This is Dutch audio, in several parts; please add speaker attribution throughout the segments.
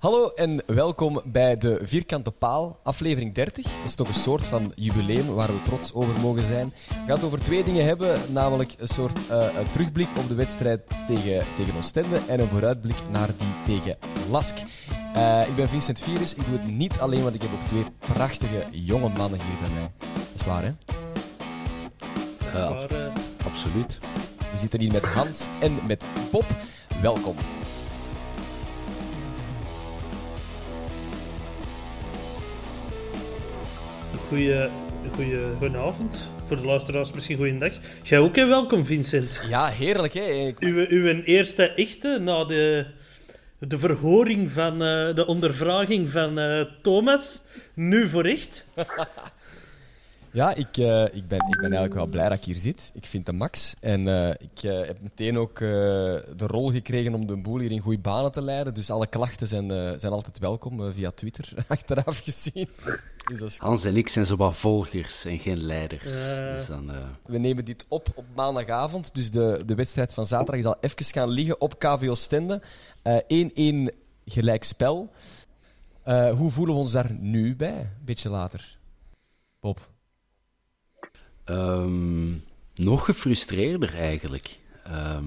Speaker 1: Hallo en welkom bij de Vierkante Paal, aflevering 30. Dat is toch een soort van jubileum waar we trots over mogen zijn. We gaan het over twee dingen hebben, namelijk een soort eh, een terugblik op de wedstrijd tegen, tegen Oostende en een vooruitblik naar die tegen Lask. Eh, ik ben Vincent Vieris, ik doe het niet alleen, want ik heb ook twee prachtige jonge mannen hier bij mij. Dat is waar, hè?
Speaker 2: Ja, absoluut.
Speaker 1: We zitten hier met Hans en met Bob. Welkom.
Speaker 2: Goeie, goeie, goedenavond. Voor de luisteraars misschien goeiedag. Jij ook en welkom, Vincent.
Speaker 1: Ja, heerlijk, hè? Ik-
Speaker 2: Uw, uw eerste echte na de, de verhoring van eh, de ondervraging van eh, Thomas. Nu voor echt.
Speaker 1: Ja, ik, eh, ik, ben, ik ben eigenlijk wel blij dat ik hier zit. Ik vind de max. En eh, ik eh, heb meteen ook eh, de rol gekregen om de boel hier in goede banen te leiden. Dus alle klachten zijn, eh, zijn altijd welkom via Twitter, achteraf gezien. Dus dat is goed.
Speaker 3: Hans en ik zijn zowat volgers en geen leiders. Dus dan, eh,
Speaker 1: We nemen dit op op maandagavond. Dus de, de wedstrijd van zaterdag is al even gaan liggen op KVO Stende. Eh 1-1 gelijkspel. Eh hoe voelen we ons daar nu bij? Een beetje later. Bob.
Speaker 3: Ehm, nog gefrustreerder eigenlijk. Ehm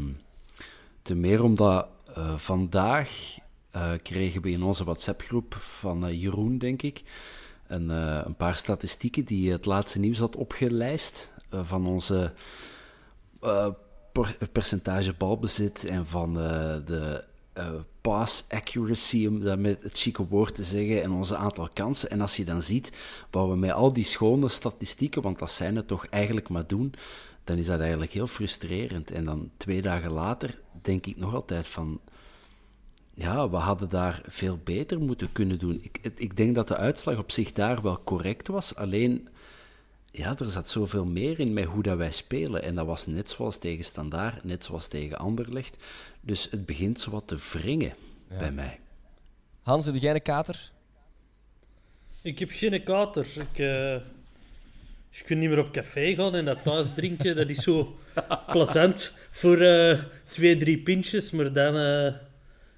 Speaker 3: te meer omdat eh, vandaag eh, kregen we in onze WhatsApp-groep van eh, Jeroen, denk ik, een, een paar statistieken die het laatste nieuws had opgelijst van onze per- percentage balbezit en van de pass accuracy, om dat met het chique woord te zeggen, en onze aantal kansen. En als je dan ziet wat we met al die schone statistieken, want dat zijn het toch eigenlijk maar doen, dan is dat eigenlijk heel frustrerend. En dan twee dagen later denk ik nog altijd van, ja, we hadden daar veel beter moeten kunnen doen. Ik, ik denk dat de uitslag op zich daar wel correct was, alleen ja, er zat zoveel meer in met hoe dat wij spelen. En dat was net zoals tegen Standaard, net zoals tegen Anderlecht. Dus het begint zo wat te wringen bij mij.
Speaker 1: Hans, heb jij een kater?
Speaker 2: Ik heb geen kater. Ik, eh, je kunt niet meer op café gaan en dat thuis drinken. Dat is zo plezant voor eh, twee, drie pintjes. Maar dan, eh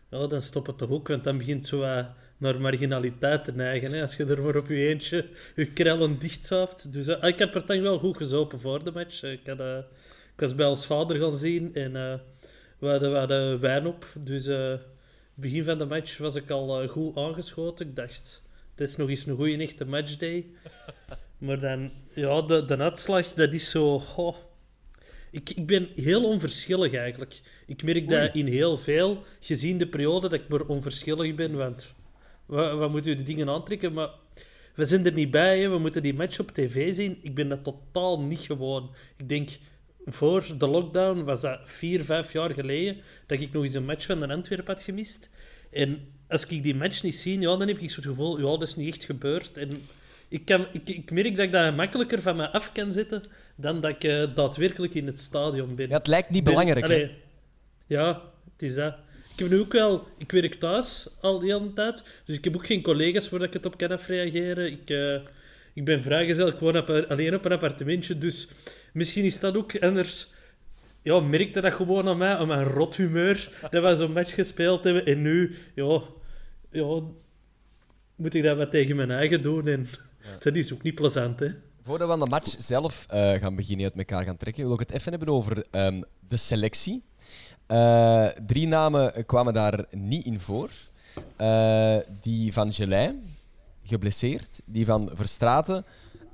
Speaker 2: ja, dan stopt het toch ook. Want dan begint zo wat naar marginaliteit te neigen. Hè, als je er maar op je eentje je krellen dicht zaapt. Dus eh, ik had Partang wel goed gezopen voor de match. Ik, had, eh, ik was bij ons vader gaan zien en eh, we, hadden, we hadden wijn op. Dus eh begin van de match was ik al eh, goed aangeschoten. Ik dacht, het is nog eens een goede echte matchday. Maar dan, ja, de, de uitslag, dat is zo... Ik, ik ben heel onverschillig eigenlijk. Ik merk dat in heel veel, gezien de periode, dat ik maar onverschillig ben. Want wat, wat moeten we de dingen aantrekken? Maar we zijn er niet bij. Hè. We moeten die match op tv zien. Ik ben dat totaal niet gewoon. Ik denk, voor de lockdown was dat vier, vijf jaar geleden dat ik nog eens een match van de Antwerpen had gemist. En als ik die match niet zie, ja, dan heb ik zo het gevoel, ja, dat is niet echt gebeurd. En ik, kan, ik, ik merk dat ik dat makkelijker van me af kan zetten dan dat ik eh, daadwerkelijk in het stadion ben.
Speaker 1: Ja, het lijkt niet
Speaker 2: Ben-
Speaker 1: belangrijk.
Speaker 2: Allee, ja, het is dat. Ik heb nu ook wel... Ik werk thuis al die hele tijd. Dus ik heb ook geen collega's waar ik het op kan afreageren. Ik, eh, ik ben vrijgezel. Ik woon op, alleen op een appartementje. Dus misschien is dat ook anders... Ja, merkte dat gewoon aan mij, aan mijn rot humeur, dat we zo'n match gespeeld hebben. En nu, ja, ja, moet ik dat wat tegen mijn eigen doen. En dat is ook niet plezant, hè.
Speaker 1: Voordat we aan de match zelf eh, gaan beginnen uit elkaar gaan trekken, wil ik het even hebben over ehm, de selectie. Eh, drie namen kwamen daar niet in voor. Eh, die van Gelin, geblesseerd. Die van Verstraten,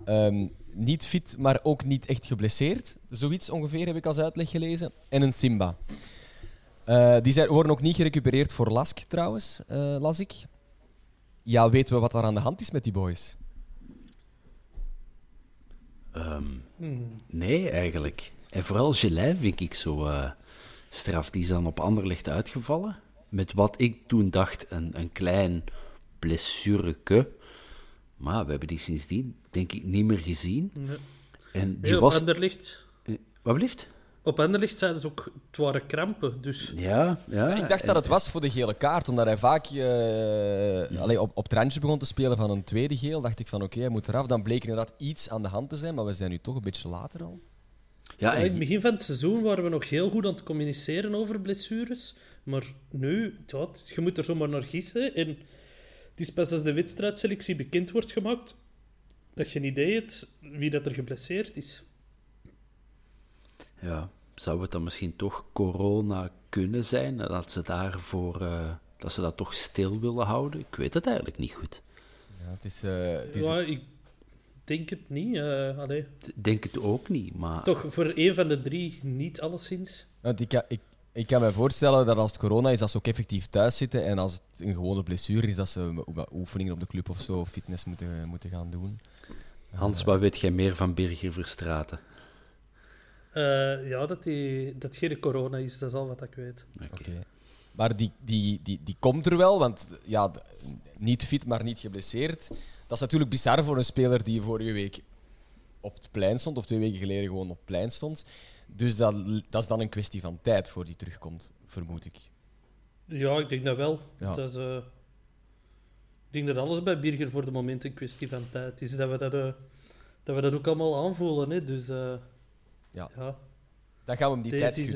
Speaker 1: ehm, niet fit, maar ook niet echt geblesseerd. Zoiets ongeveer heb ik als uitleg gelezen. En een Simba. Eh, die zijn, worden ook niet gerecupereerd voor Lask, trouwens, eh, las ik. Ja, weten we wat er aan de hand is met die boys?
Speaker 3: Ehm, Nee, eigenlijk. En vooral Gelin vind ik zo eh, straf. Die is dan op Anderlecht uitgevallen. Met wat ik toen dacht, een, een klein blessureke. Maar we hebben die sindsdien, denk ik, niet meer gezien. En die
Speaker 2: Nee, op
Speaker 3: was...
Speaker 2: Anderlicht...
Speaker 3: Eh, Wat blieft?
Speaker 2: Op Anderlicht zeiden ze ook, het waren krampen, dus...
Speaker 3: Ja, ja.
Speaker 1: ik dacht dat het was voor de gele kaart, omdat hij vaak eh, allee, op, op het randje begon te spelen van een tweede geel. Dacht ik van oké, hij moet eraf. Dan bleek inderdaad iets aan de hand te zijn, maar we zijn nu toch een beetje later al.
Speaker 3: Ja,
Speaker 2: in het begin van het seizoen waren we nog heel goed aan het communiceren over blessures. Maar nu, ja, je moet er zomaar naar gissen. En het is pas als de wedstrijdselectie bekend wordt gemaakt, dat je een idee hebt wie dat er geblesseerd is.
Speaker 3: ja, zou het dan misschien toch corona kunnen zijn? En dat ze daarvoor... eh, dat ze dat toch stil willen houden? Ik weet het eigenlijk niet goed.
Speaker 1: Ja, het is, eh, het is
Speaker 2: Ja, ik denk het niet. eh allee.
Speaker 3: Ik denk het ook niet, maar...
Speaker 2: Toch voor een van de drie niet alleszins.
Speaker 1: Want ik, kan- ik, ik kan me voorstellen dat als het corona is, dat ze ook effectief thuis zitten. En als het een gewone blessure is, dat ze oefeningen op de club of zo, fitness moeten, moeten gaan doen.
Speaker 3: Hans, wat weet jij meer van Birger Verstraten?
Speaker 2: Eh, ja, dat, die, dat geen corona is, dat is al wat ik weet.
Speaker 1: Oké. Maar die, die, die, die komt er wel, want ja, niet fit, maar niet geblesseerd. Dat is natuurlijk bizar voor een speler die vorige week op het plein stond, of twee weken geleden gewoon op het plein stond. Dus dat, dat is dan een kwestie van tijd voor die terugkomt, vermoed ik.
Speaker 2: Ja, ik denk dat wel.
Speaker 1: Ja.
Speaker 2: Dat is, eh, ik denk dat alles bij Birger voor de moment een kwestie van tijd is. Dat we dat, eh, dat, we dat ook allemaal aanvoelen. Hè? Dus eh,
Speaker 1: Ja.
Speaker 2: ja,
Speaker 1: Dan gaan we hem die tijd
Speaker 2: is,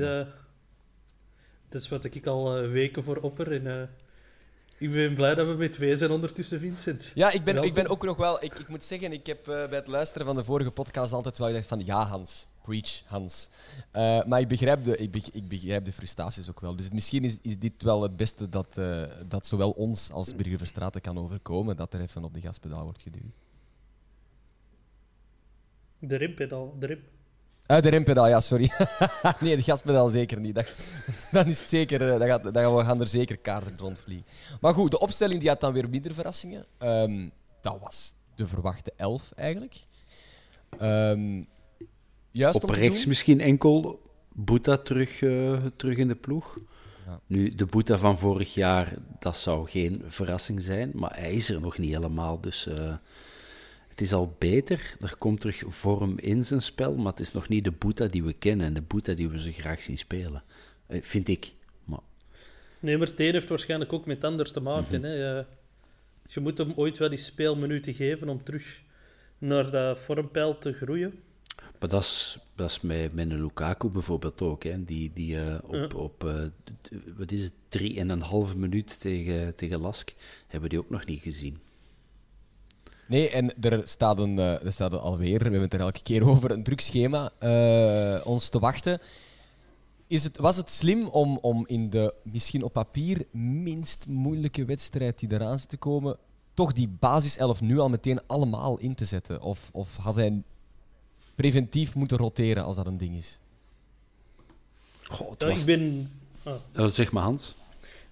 Speaker 2: dat is wat ik al weken voor opper. En, ik ben blij dat we met twee zijn ondertussen, Vincent.
Speaker 1: Ja, ik ben, ik ben ook nog wel... Ik, ik moet zeggen, ik heb eh, bij het luisteren van de vorige podcast altijd wel gedacht van... Ja, Hans. Preach, Hans. Eh, maar ik begrijp, de, ik, beg- ik begrijp de frustraties ook wel. Dus misschien is, is dit wel het beste dat, eh, dat zowel ons als Birger Verstraeten kan overkomen. Dat er even op de gaspedaal wordt geduwd.
Speaker 2: De rempedaal, de rem.
Speaker 1: Uit de rempedaal, ja, sorry. nee, de gaspedaal zeker niet. Dat, dan is het zeker, eh, dat gaat, gaan we gaan er zeker kaarten rondvliegen. Maar goed, de opstelling die had dan weer minder verrassingen. Ehm, dat was de verwachte elf eigenlijk. Ehm, juist
Speaker 3: Op rechts misschien enkel Boeta terug, eh, terug in de ploeg.
Speaker 1: Ja.
Speaker 3: Nu, de Boeta van vorig jaar, dat zou geen verrassing zijn, maar hij is er nog niet helemaal. Dus eh, het is al beter. Er komt terug vorm in zijn spel, maar het is nog niet de Boeta die we kennen en de Boeta die we zo graag zien spelen. Eh, vind ik. Maar,
Speaker 2: Nee, maar het een heeft waarschijnlijk ook met het ander te maken. hè. Eh, je moet hem ooit wel die speelminuten geven om terug naar dat vormpeil te groeien.
Speaker 3: maar dat is, dat is met, met een Lukaku bijvoorbeeld ook. Hè, die die eh, op,
Speaker 2: Ja.
Speaker 3: op d- wat is het, drie en een halve minuut tegen, tegen Lask, hebben die ook nog niet gezien.
Speaker 1: Nee, en er staat, een, eh, er staat een alweer, we hebben het er elke keer over, een druk schema eh, ons te wachten. Is het, was het slim om, om in de misschien op papier minst moeilijke wedstrijd die eraan zit te komen, toch die basiself nu al meteen allemaal in te zetten? Of, of had hij preventief moeten roteren als dat een ding is?
Speaker 3: Goh,
Speaker 2: Ja,
Speaker 3: was-
Speaker 2: ik, ben, ah,
Speaker 3: Oh, zeg maar Hans.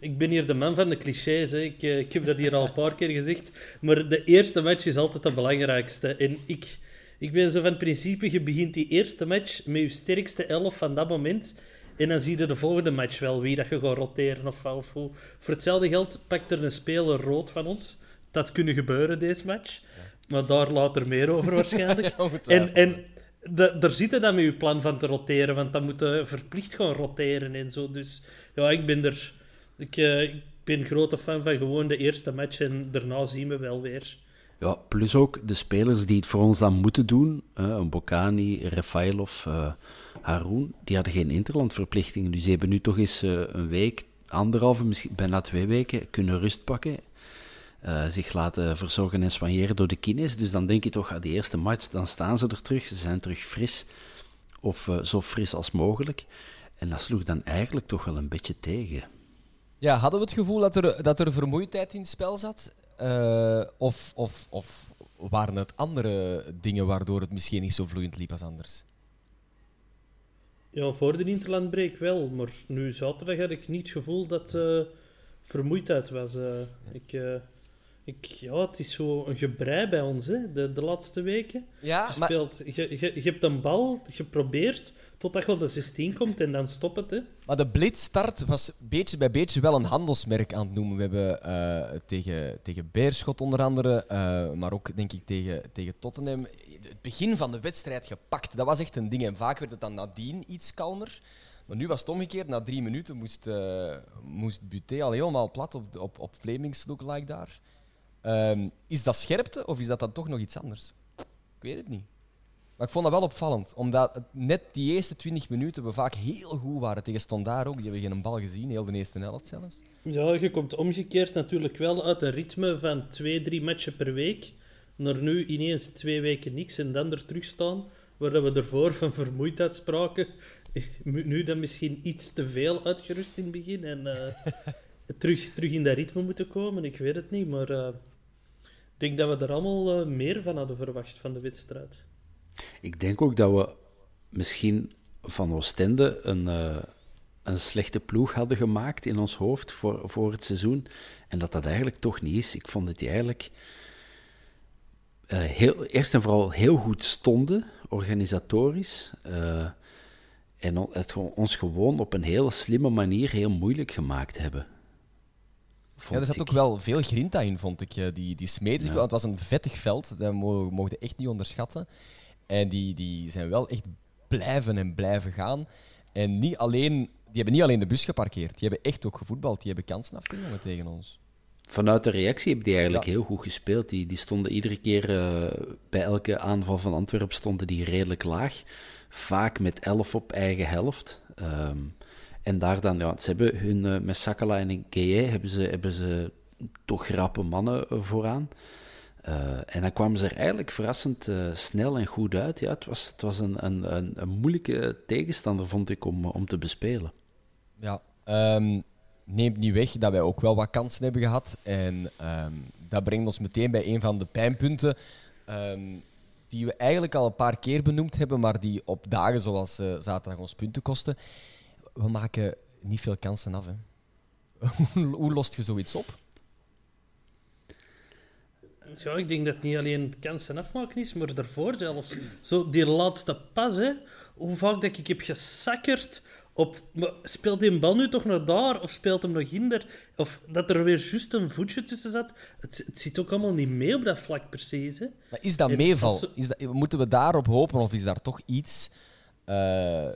Speaker 2: Ik ben hier de man van de clichés. Hè. Ik, eh, ik heb dat hier al een paar keer gezegd. Maar de eerste match is altijd de belangrijkste. En ik, ik ben zo van principe, je begint die eerste match met je sterkste elf van dat moment. En dan zie je de volgende match wel wie dat je gaat roteren of, of hoe. Voor hetzelfde geld pakt er een speler rood van ons. Dat kunnen gebeuren, deze match. Maar daar later meer over waarschijnlijk. En en da- daar zit je dan met je plan van te roteren, want dan moet je verplicht gaan roteren en zo. Dus ja, ik ben er, Ik, uh, ik ben grote fan van gewoon de eerste match en daarna zien we wel weer.
Speaker 3: Ja, plus ook de spelers die het voor ons dan moeten doen. Uh, Bokani, Rafailov, uh, Haroun, die hadden geen interlandverplichtingen. Dus die hebben nu toch eens uh, een week, anderhalve, misschien bijna twee weken kunnen rust pakken. zich laten verzorgen en soigneren door de kines. Dus dan denk je toch, aan die eerste match, dan staan ze er terug. Ze zijn terug fris. Of zo fris als mogelijk. En dat sloeg dan eigenlijk toch wel een beetje tegen.
Speaker 1: Ja, hadden we het gevoel dat er, dat er vermoeidheid in het spel zat? Uh, of, of, of waren het andere dingen waardoor het misschien niet zo vloeiend liep als anders?
Speaker 2: Ja, voor de interlandbreek wel. Maar nu zaterdag had ik niet het gevoel dat uh, vermoeidheid was. Uh, ik, ik, ja, het is zo een gebrei bij ons hè, de, de laatste weken. Ja, je, speelt, maar... je, je, je hebt een bal geprobeerd totdat je op de 16 komt en dan stop het. Hè.
Speaker 1: Maar de blitzstart was beetje bij beetje wel een handelsmerk aan het noemen. We hebben uh, tegen, tegen Beerschot onder andere, uh, maar ook denk ik tegen, tegen Tottenham, het begin van de wedstrijd gepakt. Dat was echt een ding. En vaak werd het dan nadien iets kalmer. Maar nu was het omgekeerd. Na drie minuten moest, uh, moest Buté al helemaal plat op, op, op Flemings like daar. Um, is dat scherpte of is dat dan toch nog iets anders? Ik weet het niet. Maar ik vond dat wel opvallend, omdat net die eerste 20 minuten we vaak heel goed waren tegen Standaard ook. Die hebben geen bal gezien, heel de eerste helft zelfs.
Speaker 2: Ja, je komt omgekeerd natuurlijk wel uit een ritme van twee, drie matchen per week naar nu ineens twee weken niks en dan er terug staan, waar we ervoor van vermoeidheid spraken. Nu dan misschien iets te veel uitgerust in het begin en uh, terug, terug in dat ritme moeten komen. Ik weet het niet, maar ik denk dat we er allemaal uh, meer van hadden verwacht van de wedstrijd.
Speaker 3: Ik denk ook dat we misschien van Oostende een, uh, een slechte ploeg hadden gemaakt in ons hoofd voor, voor het seizoen. En dat dat eigenlijk toch niet is. Ik vond dat die eigenlijk uh, heel, eerst en vooral heel goed stonden, organisatorisch. En het ons gewoon op een hele slimme manier heel moeilijk gemaakt hebben.
Speaker 1: Ja, er zat ook wel veel grinta in, vond ik. Die, die smeten, ja. het was een vettig veld, dat mogen we echt niet onderschatten. En die, die zijn wel echt blijven en blijven gaan. En niet alleen, die hebben niet alleen de bus geparkeerd, die hebben echt ook gevoetbald. Die hebben kansen afgenomen tegen ons.
Speaker 3: Vanuit de reactie hebben die eigenlijk heel goed gespeeld. Die, die stonden iedere keer uh, bij elke aanval van Antwerpen stonden die redelijk laag. Vaak met 11 op eigen helft. Um, en daar dan, ja, ze hebben hun uh, met Sakala en Gueye hebben ze, hebben ze toch grappe mannen vooraan. Uh, en dan kwamen ze er eigenlijk verrassend uh, snel en goed uit. Ja, het was, het was een, een, een, moeilijke tegenstander, vond ik, om, om te bespelen.
Speaker 1: Ja, um, neemt niet weg dat wij ook wel wat kansen hebben gehad. En um, dat brengt ons meteen bij een van de pijnpunten. Um, die we eigenlijk al een paar keer benoemd hebben, maar die op dagen zoals zaterdag ons punten kosten. We maken niet veel kansen af. Hè. Hoe lost je zoiets op?
Speaker 2: Ja, ik denk dat het niet alleen kansen afmaken is, maar daarvoor zelfs. Zo die laatste pas, hè. Hoe vaak dat ik heb gesakkerd op... Speelt die bal nu toch naar daar? Of speelt hem nog hinder? Of dat er weer juist een voetje tussen zat? Het, het zit ook allemaal niet mee op dat vlak, precies, hè.
Speaker 1: Maar is dat meeval? Is dat, moeten we daarop hopen? Of is daar toch iets... Uh,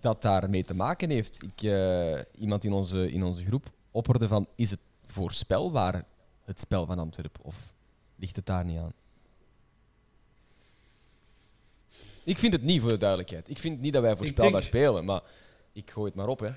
Speaker 1: dat daarmee te maken heeft. Ik, uh, iemand in onze, in onze groep opperde van, is het voorspelbaar, het spel van Antwerpen? Of ligt het daar niet aan. Ik vind het niet, voor de duidelijkheid. Ik vind niet dat wij voorspelbaar denk... spelen, maar ik gooi het maar op, hè.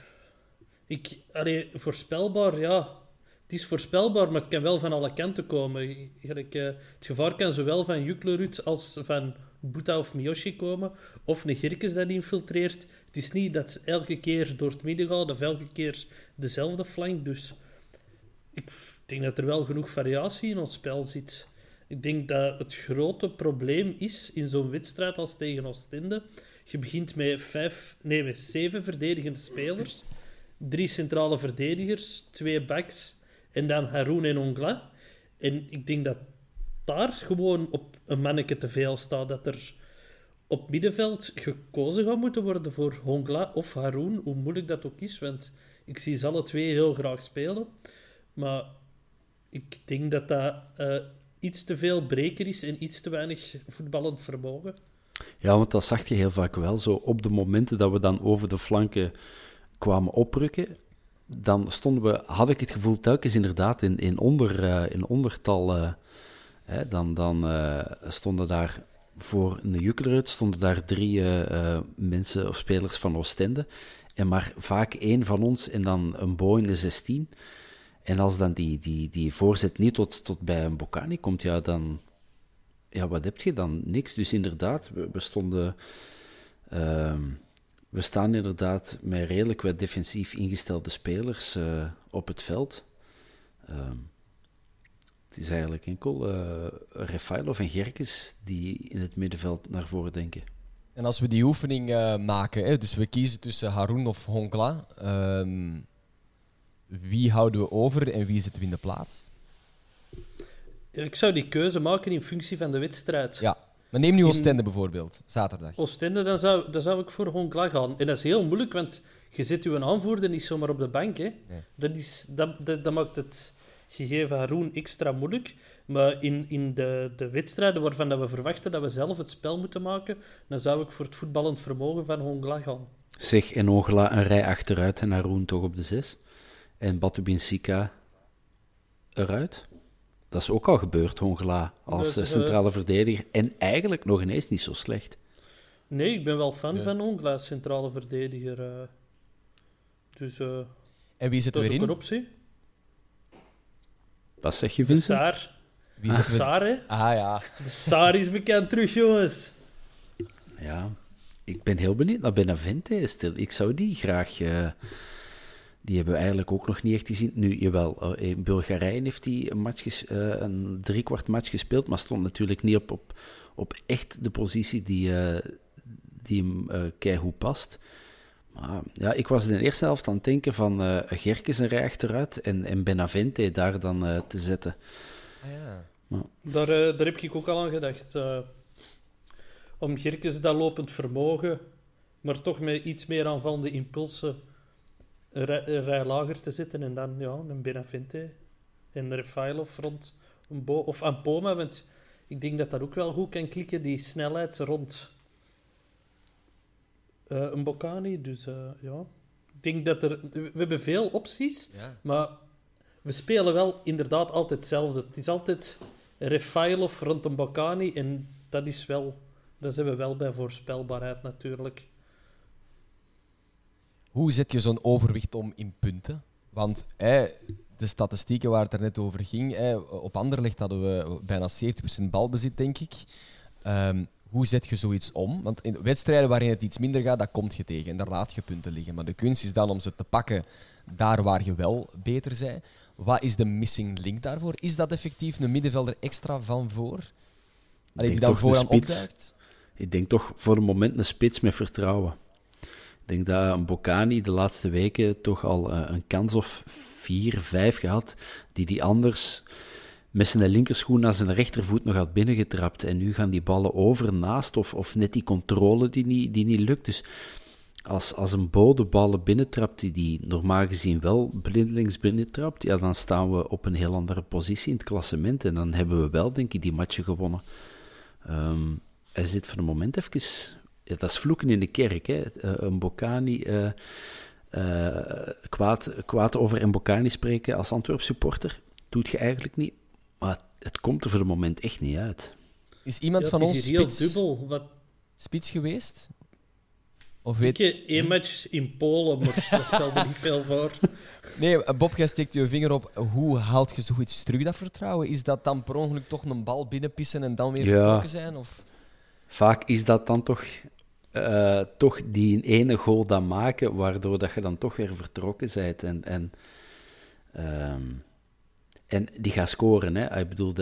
Speaker 2: Ik, allee, voorspelbaar, ja. Het is voorspelbaar, maar het kan wel van alle kanten komen. Ik, uh, het gevaar kan zowel van Juklerud als van Boeta of Miyoshi komen. Of een Girkes dat infiltreert. Het is niet dat ze elke keer door het midden gaat of elke keer dezelfde flank. Dus ik denk dat er wel genoeg variatie in ons spel zit. Ik denk dat het grote probleem is in zo'n wedstrijd als tegen Oostende. Je begint met, vijf, nee, met zeven verdedigende spelers, drie centrale verdedigers, twee backs en dan Haroun en Ongla. En ik denk dat daar gewoon op een manneke te veel staat. Dat er op middenveld gekozen gaat moeten worden voor Hongla of Haroun, hoe moeilijk dat ook is, want ik zie ze alle twee heel graag spelen. Maar ik denk dat dat uh, iets te veel breker is en iets te weinig voetballend vermogen.
Speaker 3: Ja, want dat zag je heel vaak wel. Zo op de momenten dat we dan over de flanken kwamen oprukken, dan stonden we, had ik het gevoel telkens inderdaad in, in, onder, uh, in ondertal. Uh, hè, dan dan uh, stonden daar voor een Jukkelerud stonden daar drie mensen of spelers van Oostende. En maar vaak één van ons en dan een Bo in de 16. En als dan die, die, die voorzet niet tot, tot bij een Bocani komt, ja, dan. Ja, wat heb je dan? Niks. Dus inderdaad, we, stonden. Uh, we staan inderdaad met redelijk wat defensief ingestelde spelers op het veld. Uh, het is eigenlijk enkel uh, Refailov en Gerkes die in het middenveld naar voren denken.
Speaker 1: En als we die oefening maken, hè, dus we kiezen tussen Haroun of Honkla, ehm, wie houden we over en wie zetten we in de plaats?
Speaker 2: Ik zou die keuze maken in functie van de wedstrijd.
Speaker 1: Ja, maar neem nu Oostende bijvoorbeeld, zaterdag.
Speaker 2: Oostende, dan zou, dan zou ik voor Honkla gaan. En dat is heel moeilijk, want je zit je aanvoerder niet zomaar op de bank. Hè. Dat, is, dat, dat, dat, maakt het gegeven Haroon extra moeilijk. Maar in, in de, de wedstrijden waarvan dat we verwachten dat we zelf het spel moeten maken, dan zou ik voor het voetballend vermogen van Hongla gaan.
Speaker 3: Zeg, en Hongla een rij achteruit en Haroon toch op de zes? En Batubin Sika eruit? Dat is ook al gebeurd, Hongela, als dus, centrale verdediger. En eigenlijk nog ineens niet zo slecht.
Speaker 2: Nee, ik ben wel fan van Hongela als centrale verdediger. Uh. Dus, uh,
Speaker 1: en wie zit er
Speaker 2: in?
Speaker 1: Dat
Speaker 2: is een optie.
Speaker 3: Wat zeg je, Vincent?
Speaker 2: De Saar. Wie ah. Saar, hè?
Speaker 1: Ah, ja.
Speaker 2: De Saar is bekend terug, jongens.
Speaker 3: Ja, ik ben heel benieuwd naar Benavente. Ik zou die graag... Uh, die hebben we eigenlijk ook nog niet echt gezien. Nu, jawel, eh, in Bulgarije heeft hij een, match uh, een driekwart match gespeeld, maar stond natuurlijk niet op, op, op echt de positie die, uh, die hem uh, keigoed past. Maar ja, ik was in de eerste helft aan het denken van uh, Gerkes een rij achteruit en, en Benavente daar dan te zetten.
Speaker 1: Ah, ja.
Speaker 2: Maar... Daar, daar heb ik ook al aan gedacht. om Gerkes dat lopend vermogen, maar toch met iets meer aanvallende impulsen een rij, lager te zitten en dan ja, een Benavente en een Refailov rond een Bo of aan Poma, want ik denk dat dat ook wel goed kan klikken, die snelheid rond een Bocani. Dus uh, ja, ik denk dat er... We hebben veel opties,
Speaker 1: ja.
Speaker 2: maar we spelen wel inderdaad altijd hetzelfde. Het is altijd Refailov rond een Bocani en dat is wel... Dat zijn we wel bij voorspelbaarheid natuurlijk.
Speaker 1: Hoe zet je zo'n overwicht om in punten? Want de statistieken waar het er net over ging, op Anderlecht hadden we bijna 70% balbezit, denk ik. Um, hoe zet je zoiets om? Want in wedstrijden waarin het iets minder gaat, dat komt je tegen en daar laat je punten liggen. Maar de kunst is dan om ze te pakken daar waar je wel beter bent. Wat is de missing link daarvoor? Is dat effectief een middenvelder extra van voor? Allee, die dan vooraan opduikt?
Speaker 3: Ik denk toch voor een moment een spits met vertrouwen. Ik denk dat een Bocani de laatste weken toch al uh, een kans of vier, vijf gehad, die die anders met zijn linkerschoen naar zijn rechtervoet nog had binnengetrapt. En nu gaan die ballen over naast, of, of net die controle die niet, die niet lukt. Dus als, als een bode ballen binnentrapt, die, die normaal gezien wel blindelings binnentrapt, ja, dan staan we op een heel andere positie in het klassement. En dan hebben we wel, denk ik, die matchen gewonnen. Um, hij zit voor een moment even ja, dat is vloeken in de kerk. Hè. Uh, een Bocani, uh, uh, kwaad, kwaad over een Bocani spreken als Antwerp supporter, doet je eigenlijk niet. Maar het komt er voor het moment echt niet uit.
Speaker 1: Is iemand
Speaker 2: ja,
Speaker 1: van ons spits,
Speaker 2: dubbel. Wat...
Speaker 1: spits geweest?
Speaker 2: Of weet... Ik één match in Polen, maar dat stelde niet veel voor.
Speaker 1: Nee, Bob, jij steekt je vinger op. Hoe haalt je zoiets terug, dat vertrouwen? Is dat dan per ongeluk toch een bal binnenpissen en dan weer ja. vertrokken zijn? Of?
Speaker 3: Vaak is dat dan toch uh, toch die ene goal dan maken, waardoor dat je dan toch weer vertrokken bent. En, en, um, en die gaat scoren. Hè. Ik bedoel,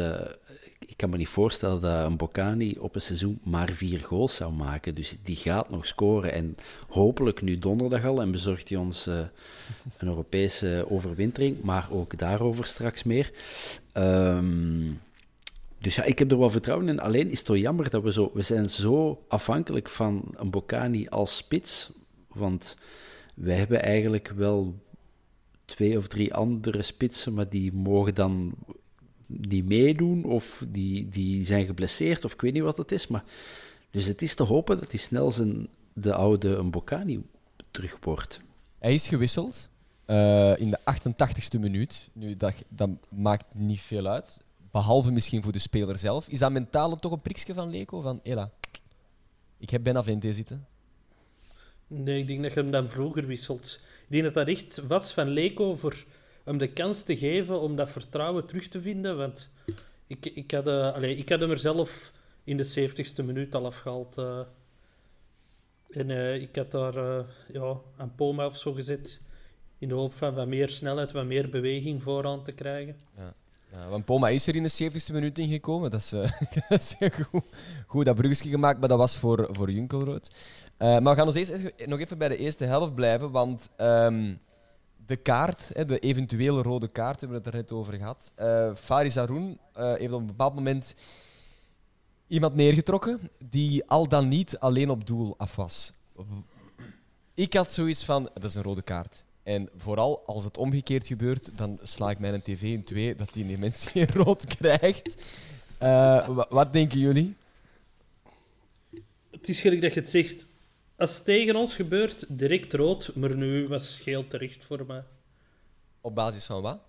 Speaker 3: ik kan me niet voorstellen dat een Bocani op een seizoen maar vier goals zou maken. Dus die gaat nog scoren. En hopelijk nu donderdag al en bezorgt hij ons uh, een Europese overwintering. Maar ook daarover straks meer. Um, dus ja, ik heb er wel vertrouwen in. Alleen is het toch jammer dat we zo... We zijn zo afhankelijk van een Bocani als spits. Want wij hebben eigenlijk wel twee of drie andere spitsen, maar die mogen dan niet meedoen of die, die zijn geblesseerd of ik weet niet wat het is. Maar, dus het is te hopen dat hij snel zijn, de oude Mbokani terug wordt.
Speaker 1: Hij is gewisseld. eh, in de 88ste minuut. Nu, dat, dat maakt niet veel uit. Behalve misschien voor de speler zelf. Is dat mentaal toch een prikje van Leko? Van, Ella, ik heb Benavente zitten.
Speaker 2: Nee, ik denk dat je hem dan vroeger wisselt. Denk dat dat echt was van Leko voor hem de kans te geven om dat vertrouwen terug te vinden. Want ik, ik, had, uh, allez, ik had hem er zelf in de 70ste minuut al afgehaald. Uh, en uh, ik had daar ja, een Poma of zo gezet. In de hoop van wat meer snelheid, wat meer beweging vooraan te krijgen.
Speaker 1: Ja. Ja, want Poma is er in de 70ste minuut ingekomen. Dat is, uh, dat is goed, goed dat bruggetje gemaakt, maar dat was voor, voor Junkelrood. Uh, maar we gaan eens, nog even bij de eerste helft blijven, want um, de kaart, de eventuele rode kaart, hebben we het er net over gehad. Uh, Faris Haroun heeft op een bepaald moment iemand neergetrokken die al dan niet alleen op doel af was. Ik had zoiets van, dat is een rode kaart. En vooral als het omgekeerd gebeurt, dan sla ik mijn tv in twee dat die mens geen rood krijgt. Wat denken jullie?
Speaker 2: Het is gelijk dat je het zegt. Als het tegen ons gebeurt, direct rood, maar nu was geel terecht voor mij.
Speaker 1: Op basis van wat?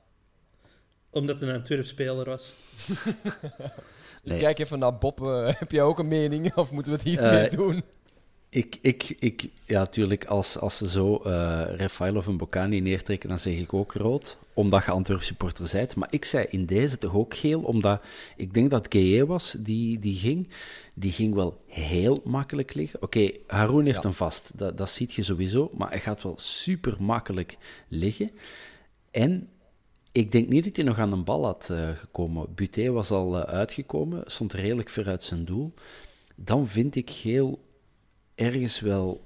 Speaker 2: Omdat het een Antwerp-speler was.
Speaker 1: nee. Kijk even naar Bob. Uh, heb jij ook een mening? Of moeten we het hiermee uh, doen?
Speaker 3: Ik, ik, ik, ja, natuurlijk, als, als ze zo uh, Rafael of een Bocani neertrekken, dan zeg ik ook rood, omdat je Antwerp supporter bent. Maar ik zei in deze toch ook geel, omdat ik denk dat GE was die, die ging. Die ging wel heel makkelijk liggen. Oké, okay, Haroon heeft ja. hem vast, dat, dat ziet je sowieso, maar hij gaat wel super makkelijk liggen. En ik denk niet dat hij nog aan een bal had uh, gekomen. Buté was al uh, uitgekomen, stond redelijk ver uit zijn doel. Dan vind ik geel ergens wel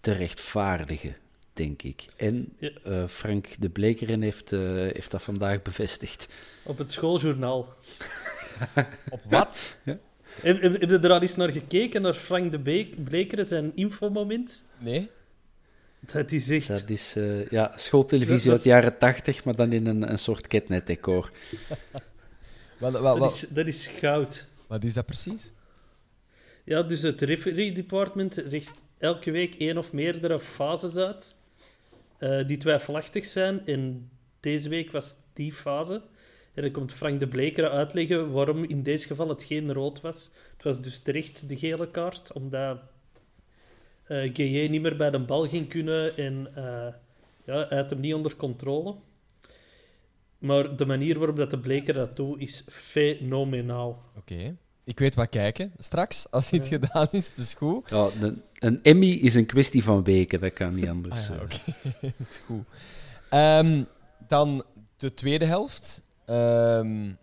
Speaker 3: te rechtvaardigen, denk ik. En ja. uh, Frank de Blekeren heeft, uh, heeft dat vandaag bevestigd.
Speaker 2: Op het schooljournaal.
Speaker 1: Op wat? Ja.
Speaker 2: Heb, heb, heb, je er al eens naar gekeken, naar Frank de Blekeren, zijn infomoment?
Speaker 1: Nee.
Speaker 2: Dat is echt...
Speaker 3: Dat is uh, ja, schooltelevisie uit de jaren tachtig, maar dan in een, een soort ketnet-decor.
Speaker 2: wel, wel, wel. Dat, is, dat is goud.
Speaker 1: Wat is dat precies?
Speaker 2: Ja, dus het referee department richt elke week één of meerdere fases uit uh, die twijfelachtig zijn. En deze week was die fase. En dan komt Frank de Bleker uitleggen waarom in deze geval het geen rood was. Het was dus terecht de gele kaart, omdat uh, GJ niet meer bij de bal ging kunnen en uh, ja, hij had hem niet onder controle. Maar de manier waarop dat de Bleker dat doet, is fenomenaal.
Speaker 1: Oké. Ik weet wat kijken straks, als dit ja. gedaan is. Dus goed.
Speaker 3: Ja, een, een, Emmy is een kwestie van weken, dat kan niet anders.
Speaker 1: Ah, ja, Oké, okay. dat is goed. Um, dan de tweede helft. Um,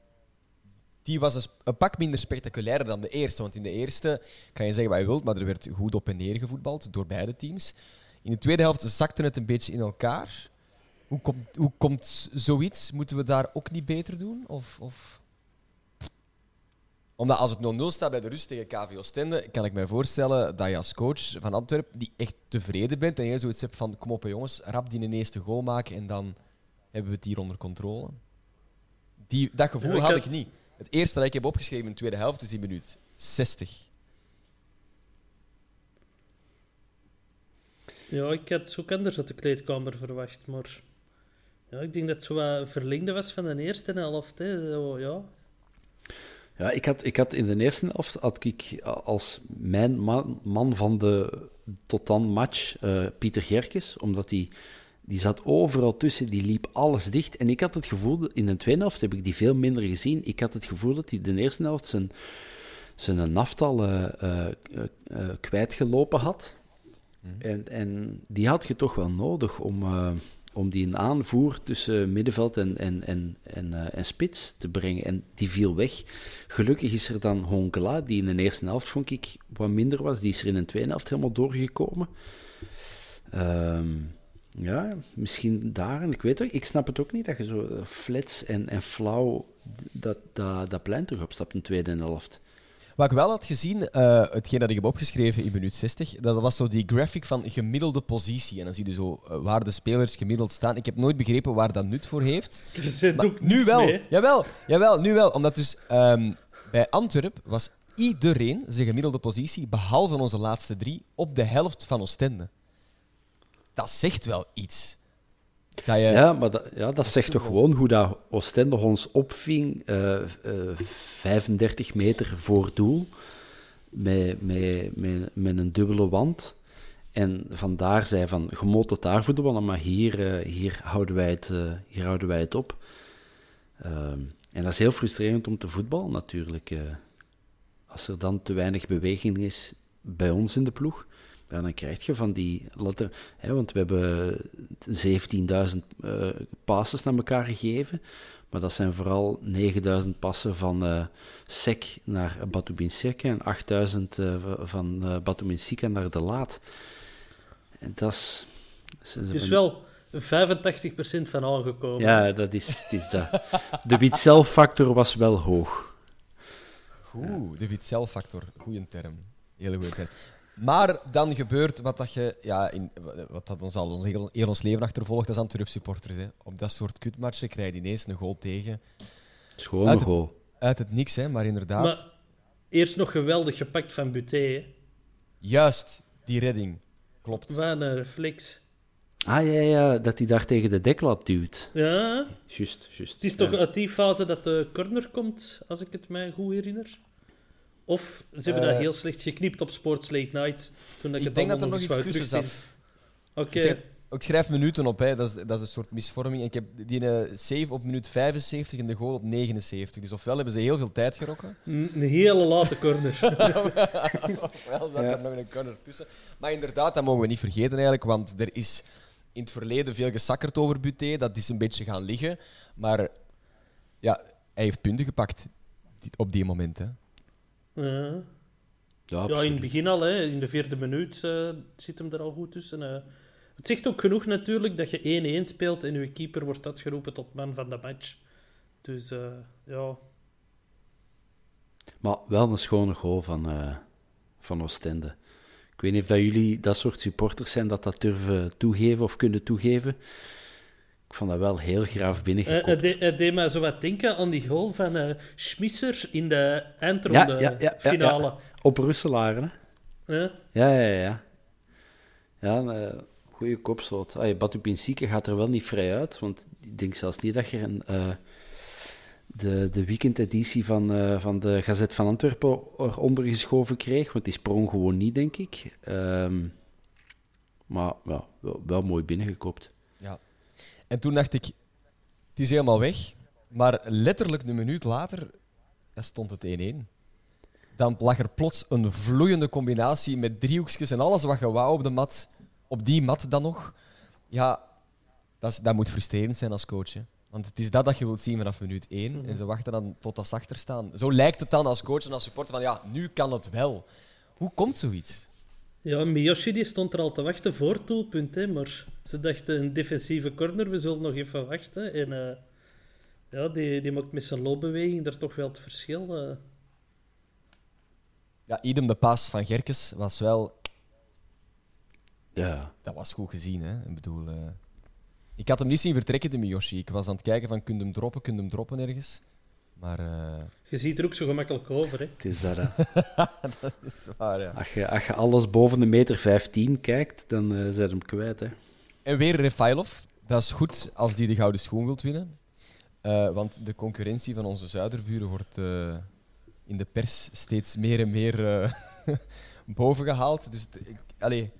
Speaker 1: die was een, een, pak minder spectaculair dan de eerste. Want in de eerste kan je zeggen wat je wilt, maar er werd goed op en neer gevoetbald door beide teams. In de tweede helft zakte het een beetje in elkaar. Hoe komt, hoe komt zoiets? Moeten we daar ook niet beter doen? Of... of omdat als het 0-0 staat bij de rust tegen KV Oostende, kan ik mij voorstellen dat je als coach van Antwerpen die echt tevreden bent en je zoiets hebt van kom op jongens, rap die een eerste goal maken en dan hebben we het hier onder controle. Die, dat gevoel had ik niet. Het eerste dat ik heb opgeschreven in de tweede helft is die minuut 60.
Speaker 2: Ja, ik had zo anders uit de kleedkamer verwacht, maar ja, ik denk dat het zo wat verlengde was van de eerste helft. Hè. Zo, ja,
Speaker 3: ja, ik had, ik had in de eerste helft had ik als mijn man, man van de tot dan match uh, Pieter Gerkes, omdat hij die zat overal tussen, die liep alles dicht. En ik had het gevoel, in de tweede helft heb ik die veel minder gezien. Ik had het gevoel dat hij de eerste helft zijn, zijn naftal uh, uh, uh, kwijtgelopen had. Mm. En, en die had je toch wel nodig om om die een aanvoer tussen middenveld en, en, en, en, uh, en spits te brengen. En die viel weg. Gelukkig is er dan Honkela, die in de eerste helft, vond ik, wat minder was. Die is er in de tweede helft helemaal doorgekomen. Um, ja, misschien daar. En ik weet ook, ik snap het ook niet dat je zo uh, flats en, en flauw dat, dat, dat plein terug opstapt in de tweede helft.
Speaker 1: Wat ik wel had gezien, uh, hetgeen dat ik heb opgeschreven in minuut 60, dat was zo die graphic van gemiddelde positie. En dan zie je zo uh, waar de spelers gemiddeld staan. Ik heb nooit begrepen waar dat nut voor heeft.
Speaker 2: Er zit ook
Speaker 1: nu wel.
Speaker 2: Mee.
Speaker 1: Jawel, jawel, nu wel. Omdat dus um, bij Antwerp was iedereen zijn gemiddelde positie, behalve onze laatste drie, op de helft van Oostende. Dat zegt wel iets.
Speaker 3: Ja, maar dat, ja, dat zegt toch gewoon hoe dat Oostende ons opving, eh, eh, 35 meter voor doel, met, met, met, met een dubbele wand. En vandaar zei van, je moet daar voetballen, maar hier, eh, hier, houden wij het, eh, hier houden wij het op. Ehm, en dat is heel frustrerend om te voetballen natuurlijk. eh. als er dan te weinig beweging is bij ons in de ploeg, ja, dan krijg je van die later, hè, want we hebben 17.000 eh passes naar elkaar gegeven, maar dat zijn vooral 9.000 passen van eh Sek naar Batubinseka en 8.000 eh, van eh Batubinsika naar De Laat. En dat is...
Speaker 2: Dus wel 85% van aangekomen.
Speaker 3: Ja, dat is, het is dat. De wit-zelf-factor was wel hoog.
Speaker 1: Goed, de wit-zelf-factor. Goeie term. Hele goede term. Maar dan gebeurt wat dat je, ja, in, wat dat ons al ons heel, heel ons leven achtervolgt als Antwerp supporters. Hè. Op dat soort kutmatchen krijg je ineens een goal tegen.
Speaker 3: Schoon
Speaker 1: Uit het-
Speaker 3: goal.
Speaker 1: Uit het niks, hè, maar inderdaad.
Speaker 2: Maar eerst nog geweldig gepakt van Buté. hè.
Speaker 1: Juist, die redding. Klopt.
Speaker 2: Wat een reflex.
Speaker 3: Ah ja, ja, dat hij daar tegen de deklat duwt.
Speaker 2: Ja,
Speaker 3: Juist, juist.
Speaker 2: het is toch
Speaker 3: Ja.
Speaker 2: uit die fase dat de corner komt, als ik het mij goed herinner. Of ze hebben dat
Speaker 1: Eh,
Speaker 2: heel slecht geknipt op Sports Late Night. Toen ik,
Speaker 1: Ik
Speaker 2: het
Speaker 1: denk dat er nog iets tussen zat.
Speaker 2: Oké.
Speaker 1: Ik, zeg- ik schrijf minuten op, hè. Dat, is, dat is een soort misvorming. Ik heb die eh, save op minuut 75 en de goal op 79. Dus ofwel hebben ze heel veel tijd gerokken,
Speaker 2: Een een hele late corner.
Speaker 1: ofwel zat er nog een corner tussen. Maar inderdaad, dat mogen we niet vergeten eigenlijk, want er is in het verleden veel gesakkerd over Buté. Dat is een beetje gaan liggen. Maar ja, hij heeft punten gepakt op die moment.
Speaker 2: Ja.
Speaker 3: Ja,
Speaker 2: Ja, in het begin al, hè, in de vierde minuut eh, zit hem er al goed tussen. eh. het zegt ook genoeg natuurlijk dat je 1-1 speelt en je keeper wordt uitgeroepen tot man van de match. Dus eh, ja,
Speaker 3: Maar wel een schone goal van, van Oostende. Ik weet niet of dat jullie dat soort supporters zijn dat dat durven toegeven of kunnen toegeven. Ik vond dat wel heel graaf
Speaker 2: Eh,
Speaker 3: binnengekopt.
Speaker 2: het, de- deed mij zo wat denken aan die goal van eh Schmisser in de eindronde
Speaker 3: ja,
Speaker 2: finale.
Speaker 3: Op Russelaren, hè?
Speaker 2: Hè?
Speaker 3: Ja, ja, ja. Ja, een eh, goede kopstoot. Ah, Batu Pinsike gaat er wel niet vrij uit, want ik denk zelfs niet dat je een, eh, de, de weekendeditie van, eh, van de Gazet van Antwerpen eronder geschoven kreeg, want die sprong gewoon niet, denk ik. Ehm, maar ja, wel, wel mooi binnengekopt.
Speaker 1: En toen dacht ik, het is helemaal weg. Maar letterlijk een minuut later ja, stond het 1-1. Dan lag er plots een vloeiende combinatie met driehoekjes en alles wat je wou op de mat. Op die mat dan nog. Ja, dat, is, dat moet frustrerend zijn als coach. Hè. Want het is dat dat je wilt zien vanaf minuut 1. En ze wachten dan tot dat ze achter staan. Zo lijkt het dan als coach en als supporter van ja, nu kan het wel. Hoe komt zoiets?
Speaker 2: Ja, Miyoshi die stond er al te wachten voor het doelpunt, hè, maar ze dachten een defensieve corner, we zullen nog even wachten. En eh, ja, die, die maakt met zijn loopbeweging daar toch wel het verschil. eh.
Speaker 1: Ja, idem de paas van Gerkes was wel
Speaker 3: Ja,
Speaker 1: Dat was goed gezien, hè? Ik bedoel, eh, ik had hem niet zien vertrekken, de Miyoshi. Ik was aan het kijken van, kun je hem droppen, kun je hem droppen ergens? Maar eh,
Speaker 2: Je ziet er ook zo gemakkelijk over. Hè.
Speaker 3: het is dat. Hè.
Speaker 1: dat is waar, ja.
Speaker 3: Als, je, als je alles boven de meter 15 kijkt, dan eh zijn hem kwijt. Hè.
Speaker 1: En weer Refailov. Dat is goed als die de gouden schoen wilt winnen. Eh, want de concurrentie van onze zuiderburen wordt eh, in de pers steeds meer en meer eh, bovengehaald. Dus ik, allee,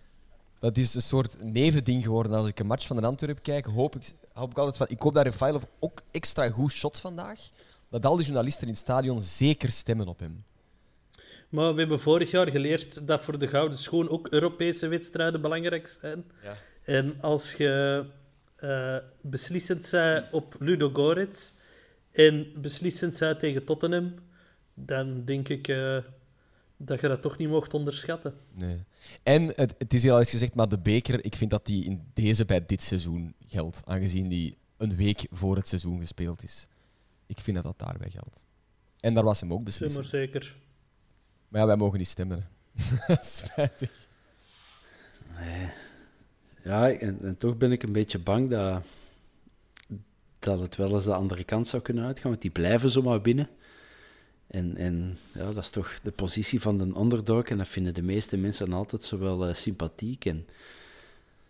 Speaker 1: dat is een soort nevending geworden. Als ik een match van de Antwerp kijk, hoop ik, hoop ik altijd van... Ik hoop dat Refailov ook extra goed shot vandaag. Dat al die journalisten in het stadion zeker stemmen op hem.
Speaker 2: Maar we hebben vorig jaar geleerd dat voor de Gouden Schoen ook Europese wedstrijden belangrijk zijn.
Speaker 1: Ja.
Speaker 2: En als je eh, beslissend bent op Ludo Goretz en beslissend bent tegen Tottenham, dan denk ik eh, dat je dat toch niet mocht onderschatten.
Speaker 1: Nee. En het, het is heel eens gezegd, maar de beker, ik vind dat die in deze bij dit seizoen geldt, aangezien die een week voor het seizoen gespeeld is. Ik vind dat dat daarbij geldt. En daar was hem ook beslist.
Speaker 2: maar zeker.
Speaker 1: Maar ja, wij mogen niet stemmen. Spijtig.
Speaker 3: Ja, en, en toch ben ik een beetje bang dat, dat het wel eens de andere kant zou kunnen uitgaan, want die blijven zomaar binnen. En, en ja, dat is toch de positie van de underdog, en dat vinden de meeste mensen altijd zo wel eh, sympathiek. En,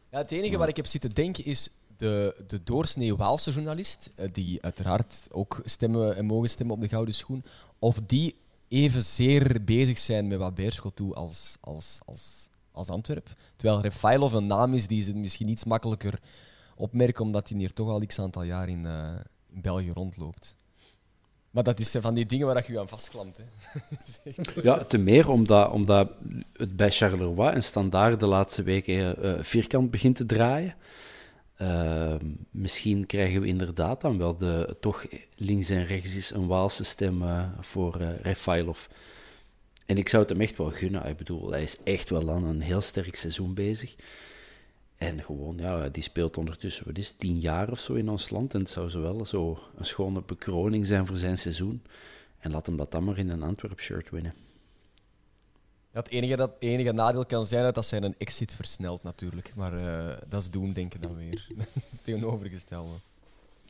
Speaker 1: Ja, het enige waar ik heb zitten denken is, de, de doorsnee Waalse journalist, eh, die uiteraard ook stemmen en mogen stemmen op de Gouden Schoen, of die evenzeer bezig zijn met wat Beerschot doet als, als, als, als Antwerp. Terwijl Refailov een naam is die ze misschien iets makkelijker opmerken, omdat hij hier toch al x aantal jaar in, eh, in België rondloopt. Maar dat is van die dingen waar je je aan vastklampt. Hè.
Speaker 3: Ja, te meer omdat, omdat het bij Charleroi en Standaard de laatste weken eh, vierkant begint te draaien. Uh, misschien krijgen we inderdaad dan wel de, toch links en rechts is een Waalse stem uh, voor uh, Refailov. En ik zou het hem echt wel gunnen. Ik bedoel, hij is echt wel aan een heel sterk seizoen bezig. En gewoon, ja, die speelt ondertussen, wat is tien jaar of zo in ons land. En het zou zo wel zo een schone bekroning zijn voor zijn seizoen. En laat hem dat dan maar in een Antwerp-shirt winnen.
Speaker 1: Ja, het enige, dat, enige nadeel kan zijn dat zijn een exit versnelt natuurlijk. Maar uh, dat is doen, denken dan weer. Tegenovergestelde.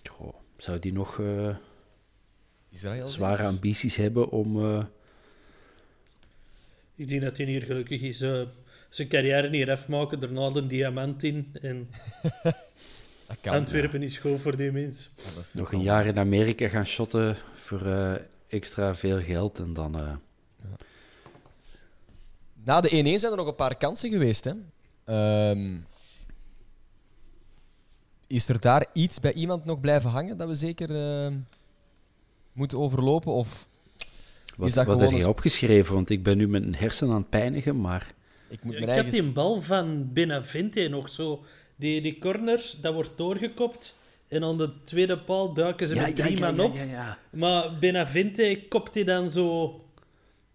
Speaker 3: Goh, zou die nog uh,
Speaker 1: Israël
Speaker 3: zware ambities hebben om... Uh...
Speaker 2: Ik denk dat hij hier gelukkig is zijn carrière niet afmaken, daarna een diamant in. En kan, Antwerpen ja. is goed voor die mensen.
Speaker 3: Ja, Nog een jaar in Amerika gaan shotten voor uh, extra veel geld en dan... Ja.
Speaker 1: Na de 1-1 zijn er nog een paar kansen geweest. Hè? Um, is er daar iets bij iemand nog blijven hangen dat we zeker uh, moeten overlopen? Of
Speaker 3: wat, is dat wat heb je opgeschreven? Want ik ben nu met een hersen aan het pijnigen, maar...
Speaker 2: Ik, moet ik eigen... heb die bal van Benavente nog zo. Die, die corners, dat wordt doorgekopt. En aan de tweede paal duiken ze ja, met drie man op. Maar Benavente kopt hij dan zo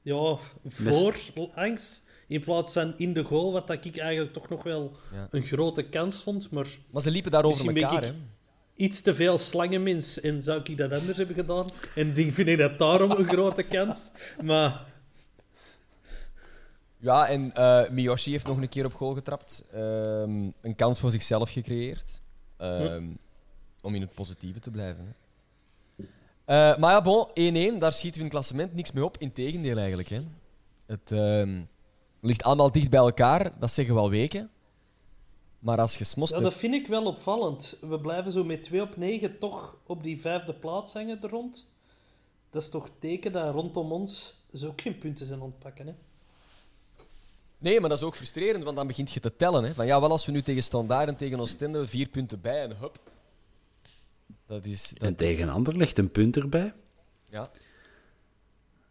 Speaker 2: ja, voor, langs. In plaats van in de goal, wat dat ik eigenlijk toch nog wel een grote kans vond. Maar,
Speaker 1: maar ze liepen daar over elkaar, hè?
Speaker 2: Iets te veel slangenmens en zou ik dat anders hebben gedaan. En die vind ik dat daarom een grote kans. Maar
Speaker 1: ja, en uh, Miyoshi heeft nog een keer op goal getrapt. Um, een kans voor zichzelf gecreëerd. Um, om in het positieve te blijven. Hè. Uh, maar ja, bon, 1-1, daar schieten we in het klassement niks mee op. Integendeel eigenlijk. Hè. Het um, ligt allemaal dicht bij elkaar, dat zeggen we al weken. Maar als je smost...
Speaker 2: Ja, dat vind ik wel opvallend. We blijven zo met 2 op 9 toch op die vijfde plaats hangen er rond. Dat is toch teken dat rondom ons zo ook geen punten zijn ontpakken. Hè?
Speaker 1: Nee, maar dat is ook frustrerend, want dan begint je te tellen. Hè. Van ja, wel als we nu tegen Standaard en tegen Oostende vier punten bij en hup.
Speaker 3: Dat is, dat... En tegen ander ligt een punt erbij.
Speaker 1: Ja.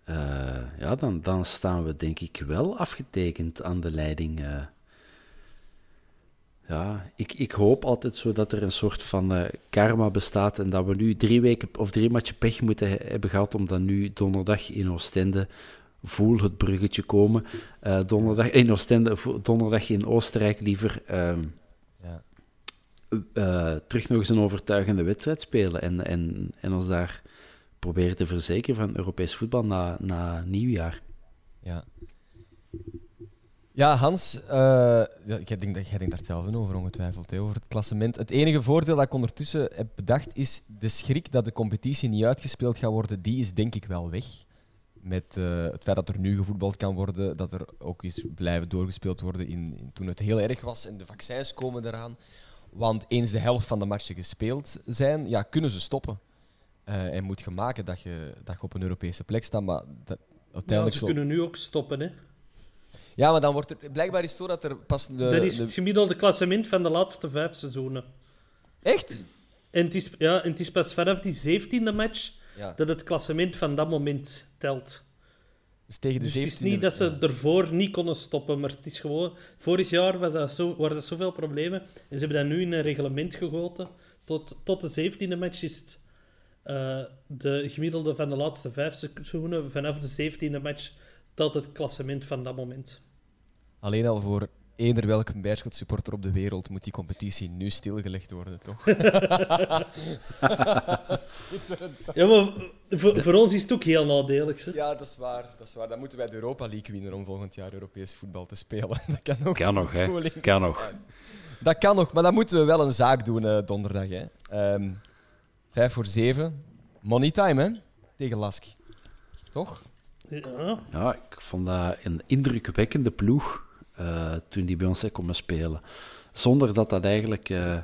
Speaker 3: Uh, ja, dan, dan staan we denk ik wel afgetekend aan de leiding. Uh, ja, ik, ik hoop altijd zo dat er een soort van uh, karma bestaat en dat we nu drie weken of drie matchen pech moeten hebben gehad om dan nu donderdag in Oostende voel het bruggetje komen. Donderdag in Oostende, donderdag in Oostenrijk liever ja. Uh, terug nog eens een overtuigende wedstrijd spelen. En, en, en ons daar proberen te verzekeren van Europees voetbal na, na nieuwjaar.
Speaker 1: Ja. Ja, Hans, uh, jij denkt daar hetzelfde over, ongetwijfeld, over het klassement. Het enige voordeel dat ik ondertussen heb bedacht is de schrik dat de competitie niet uitgespeeld gaat worden, die is denk ik wel weg met uh, het feit dat er nu gevoetbald kan worden, dat er ook eens blijven doorgespeeld worden in, in, toen het heel erg was en de vaccins komen eraan. Want eens de helft van de matchen gespeeld zijn, ja, kunnen ze stoppen. Uh, en moet je maken dat je, dat je op een Europese plek staat. Maar dat, uiteindelijk
Speaker 2: ja, ze kunnen nu ook stoppen, hè?
Speaker 1: Ja, maar dan wordt er... Blijkbaar is het zo dat er pas... De,
Speaker 2: dat is het gemiddelde klassement van de laatste vijf seizoenen.
Speaker 1: Echt?
Speaker 2: En het is, ja, en het is pas vanaf die zeventiende match ja. dat het klassement van dat moment telt.
Speaker 1: Dus tegen de
Speaker 2: dus het is niet dat ze ervoor niet konden stoppen, maar het is gewoon... Vorig jaar was dat zo, waren er zoveel problemen en ze hebben dat nu in een reglement gegoten. Tot, tot de zeventiende match is het uh, de gemiddelde van de laatste vijf seizoenen. Vanaf de zeventiende match telt het klassement van dat moment.
Speaker 1: Alleen al voor eender welke Beerschot supporter op de wereld moet die competitie nu stilgelegd worden, toch?
Speaker 2: ja, maar voor, voor, ons is het ook heel nadelig. Hè?
Speaker 1: Ja, dat is waar. Dat is waar. Dan moeten wij de Europa League winnen om volgend jaar Europees voetbal te spelen. Dat kan ook.
Speaker 3: Kan nog, hè? Kan nog.
Speaker 1: Dat kan nog, maar dan moeten we wel een zaak doen uh, donderdag. Hè. Um, vijf voor zeven. Money time, hè? Tegen Lask. Toch?
Speaker 2: Ja.
Speaker 3: ja, ik vond dat een indrukwekkende ploeg. Uh, toen die bij ons komen spelen. Zonder dat dat eigenlijk eh,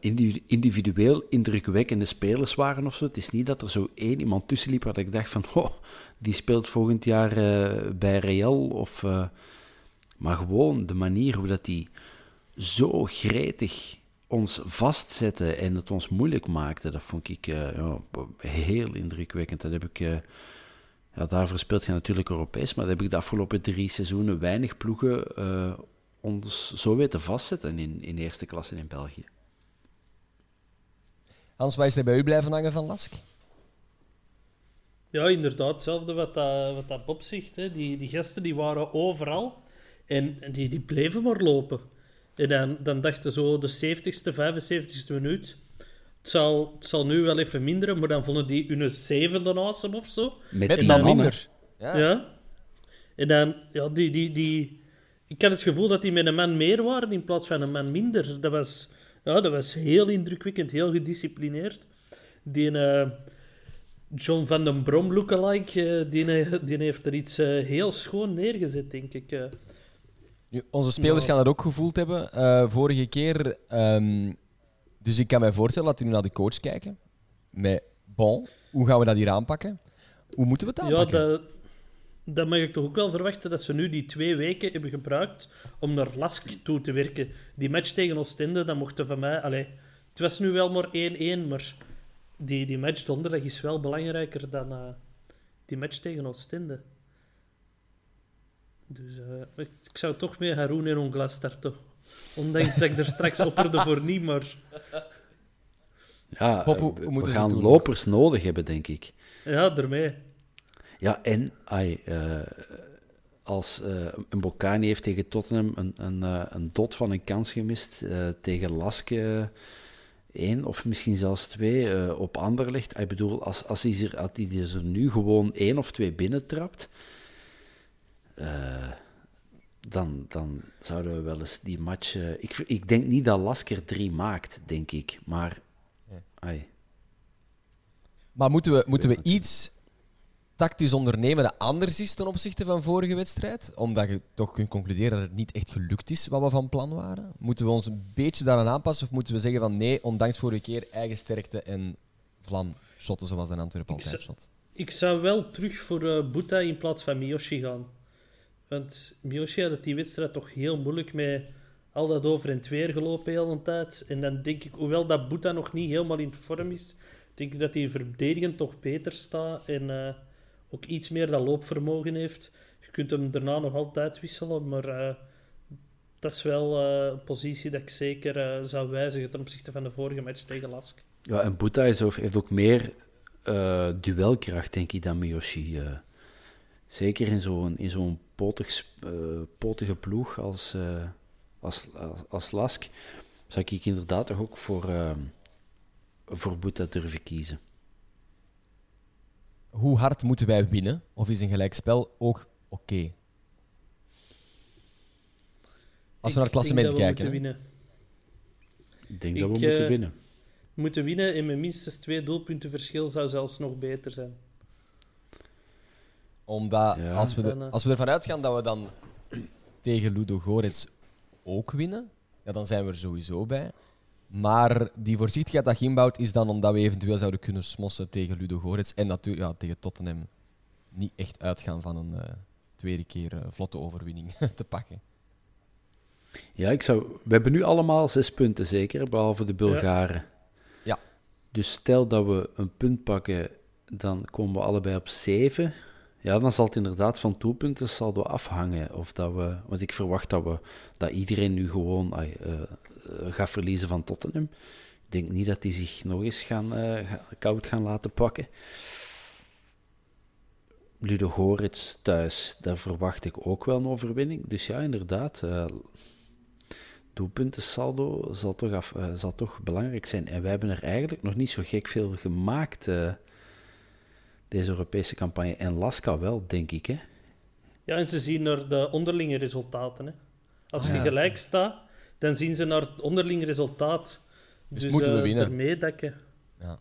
Speaker 3: individu- individueel indrukwekkende spelers waren of zo. Het is niet dat er zo één iemand tussen liep waar ik dacht van, oh, die speelt volgend jaar eh, bij Real. Of, eh, maar gewoon de manier hoe dat die zo gretig ons vastzette en het ons moeilijk maakte, dat vond ik eh, heel indrukwekkend. Dat heb ik... ja, daarvoor speelt je natuurlijk Europees, maar dat heb ik de afgelopen drie seizoenen weinig ploegen eh, ons zo weten vastzetten in, in eerste klasse in België.
Speaker 1: Hans, is er bij u blijven hangen van Lask?
Speaker 2: Ja, inderdaad, hetzelfde wat, dat, wat dat Bob zegt. Hè. Die, die gasten die waren overal en en die, die bleven maar lopen. En dan, dan dachten zo de 70ste, 75ste minuut. Het zal, het zal nu wel even minderen, maar dan vonden die hun zevende awesome of zo.
Speaker 1: Met
Speaker 2: En
Speaker 1: een
Speaker 2: dan-
Speaker 1: man minder. Ja.
Speaker 2: Ja. En dan, ja, die, die, die... Ik had het gevoel dat die met een man meer waren in plaats van een man minder. Dat was, ja, dat was heel indrukwekkend, heel gedisciplineerd. Die eh, John van den Brom lookalike, eh, die, eh, die heeft er iets heel schoon neergezet, denk ik.
Speaker 1: Nu, onze spelers gaan dat ook gevoeld hebben. Eh, vorige keer... ehm, dus ik kan mij voorstellen dat die nu naar de coach kijken. Met, bon, hoe gaan we dat hier aanpakken? Hoe moeten we het
Speaker 2: Ja,
Speaker 1: aanpakken?
Speaker 2: dat, dat mag ik toch ook wel verwachten dat ze nu die twee weken hebben gebruikt om naar Lask toe te werken. Die match tegen Oostende, dat mocht er van mij... Allee, het was nu wel maar 1-1, maar die, die match donderdag is wel belangrijker dan eh, die match tegen Oostende. Dus eh, ik, ik zou toch mee Haroon en Ongla starten. Ondanks dat ik er straks opperde voor niet, maar...
Speaker 3: Ja,
Speaker 1: Bob, hoe- hoe
Speaker 3: we gaan lopers nodig hebben, denk ik.
Speaker 2: Ja, ermee.
Speaker 3: Ja, en ai, eh, als eh een Bocani heeft tegen Tottenham een, een, eh, een dot van een kans gemist, eh, tegen Laske één of misschien zelfs twee eh, op Anderlecht. Ik bedoel, als, als hij er, als hij er nu gewoon één of twee binnentrapt, eh, dan, dan zouden we wel eens die match... eh, ik, ik denk niet dat Lasker drie maakt, denk ik, maar... ai.
Speaker 1: Maar moeten we, moeten we iets tactisch ondernemen dat anders is ten opzichte van vorige wedstrijd? Omdat je toch kunt concluderen dat het niet echt gelukt is wat we van plan waren. Moeten we ons een beetje daaraan aanpassen of moeten we zeggen van nee, ondanks vorige keer eigen sterkte en vlam shotten zoals de Antwerpen altijd shot?
Speaker 2: Ik zou wel terug voor eh Boeta in plaats van Miyoshi gaan. Want Miyoshi had het die wedstrijd toch heel moeilijk met al dat over en weer gelopen heel de tijd. En dan denk ik, hoewel dat Boeta nog niet helemaal in vorm is, denk ik dat hij verdedigend toch beter staat en eh, ook iets meer dat loopvermogen heeft. Je kunt hem daarna nog altijd wisselen, maar eh, dat is wel eh, een positie dat ik zeker zou wijzigen ten opzichte van de vorige match tegen Lask.
Speaker 3: Ja, en Boeta heeft ook meer duelkracht, denk ik, dan Miyoshi. zeker in zo'n in zo'n potig, eh, potige ploeg als, eh, als, als, als Lask, zou ik inderdaad toch ook voor, eh, voor Boeta durven kiezen.
Speaker 1: Hoe hard moeten wij winnen? Of is een gelijkspel ook oké? Als we naar het
Speaker 2: Ik denk
Speaker 1: klassement
Speaker 2: dat we
Speaker 1: kijken.
Speaker 2: moeten winnen.
Speaker 3: Ik denk
Speaker 2: Ik,
Speaker 3: dat we moeten winnen.
Speaker 2: moeten winnen en met minstens twee doelpunten verschil zou zelfs nog beter zijn.
Speaker 1: Omdat
Speaker 3: Ja.
Speaker 1: als, we er,
Speaker 2: eh,
Speaker 1: als we ervan uitgaan dat we dan tegen Ludo Gorets ook winnen, ja, dan zijn we er sowieso bij. Maar die voorzichtigheid dat je inbouwt is dan omdat we eventueel zouden kunnen smossen tegen Ludo Gorets en natuurlijk ja, tegen Tottenham niet echt uitgaan van een eh, tweede keer eh, vlotte overwinning te pakken.
Speaker 3: Ja, ik zou, we hebben nu allemaal zes punten zeker, behalve de Bulgaren.
Speaker 1: Ja.
Speaker 3: Dus stel dat we een punt pakken, dan komen we allebei op zeven. Ja, dan zal het inderdaad van doelpunten saldo afhangen. Of dat we, want ik verwacht dat, we, dat iedereen nu gewoon eh, eh, gaat verliezen van Tottenham. Ik denk niet dat die zich nog eens gaan, eh, koud gaan laten pakken. Ludo Gorits thuis, daar verwacht ik ook wel een overwinning. Dus ja, inderdaad, doelpuntensaldo zal toch, af, zal toch belangrijk zijn. En wij hebben er eigenlijk nog niet zo gek veel gemaakt, deze Europese campagne. En Laska wel, denk ik. Hè?
Speaker 2: Ja, en ze zien naar de onderlinge resultaten. Hè. Als je
Speaker 1: Ja.
Speaker 2: gelijk staat, dan zien ze naar het onderlinge resultaat.
Speaker 1: Dus moeten we
Speaker 2: eh,
Speaker 1: winnen.
Speaker 2: Je-
Speaker 1: Ja.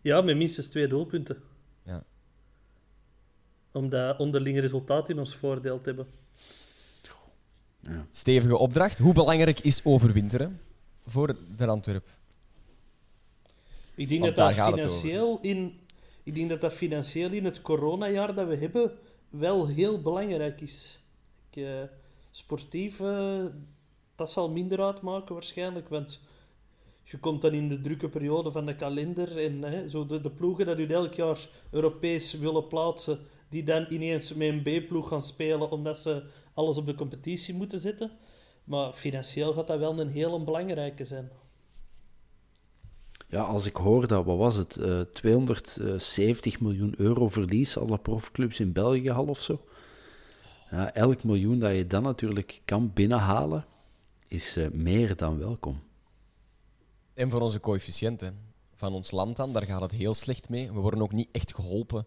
Speaker 2: Ja, met minstens twee doelpunten.
Speaker 1: Ja.
Speaker 2: Om dat onderlinge resultaat in ons voordeel te hebben.
Speaker 1: Stevige opdracht. Hoe belangrijk is overwinteren voor de Antwerp?
Speaker 2: Ik denk
Speaker 1: Want
Speaker 2: dat
Speaker 1: daar
Speaker 2: dat financieel in... Ik denk dat dat financieel in het coronajaar dat we hebben wel heel belangrijk is. Ik, eh, sportief, eh, dat zal minder uitmaken waarschijnlijk, want je komt dan in de drukke periode van de kalender en zo de, de ploegen dat u elk jaar Europees willen plaatsen, die dan ineens met een B-ploeg gaan spelen omdat ze alles op de competitie moeten zetten. Maar financieel gaat dat wel een heel belangrijke zijn.
Speaker 3: Ja, als ik hoor dat, wat was het, eh 270 miljoen euro verlies alle profclubs in België al of zo. Ja, elk miljoen dat je dan natuurlijk kan binnenhalen, is eh, meer dan welkom.
Speaker 1: En voor onze coëfficiënten van ons land dan, daar gaat het heel slecht mee. We worden ook niet echt geholpen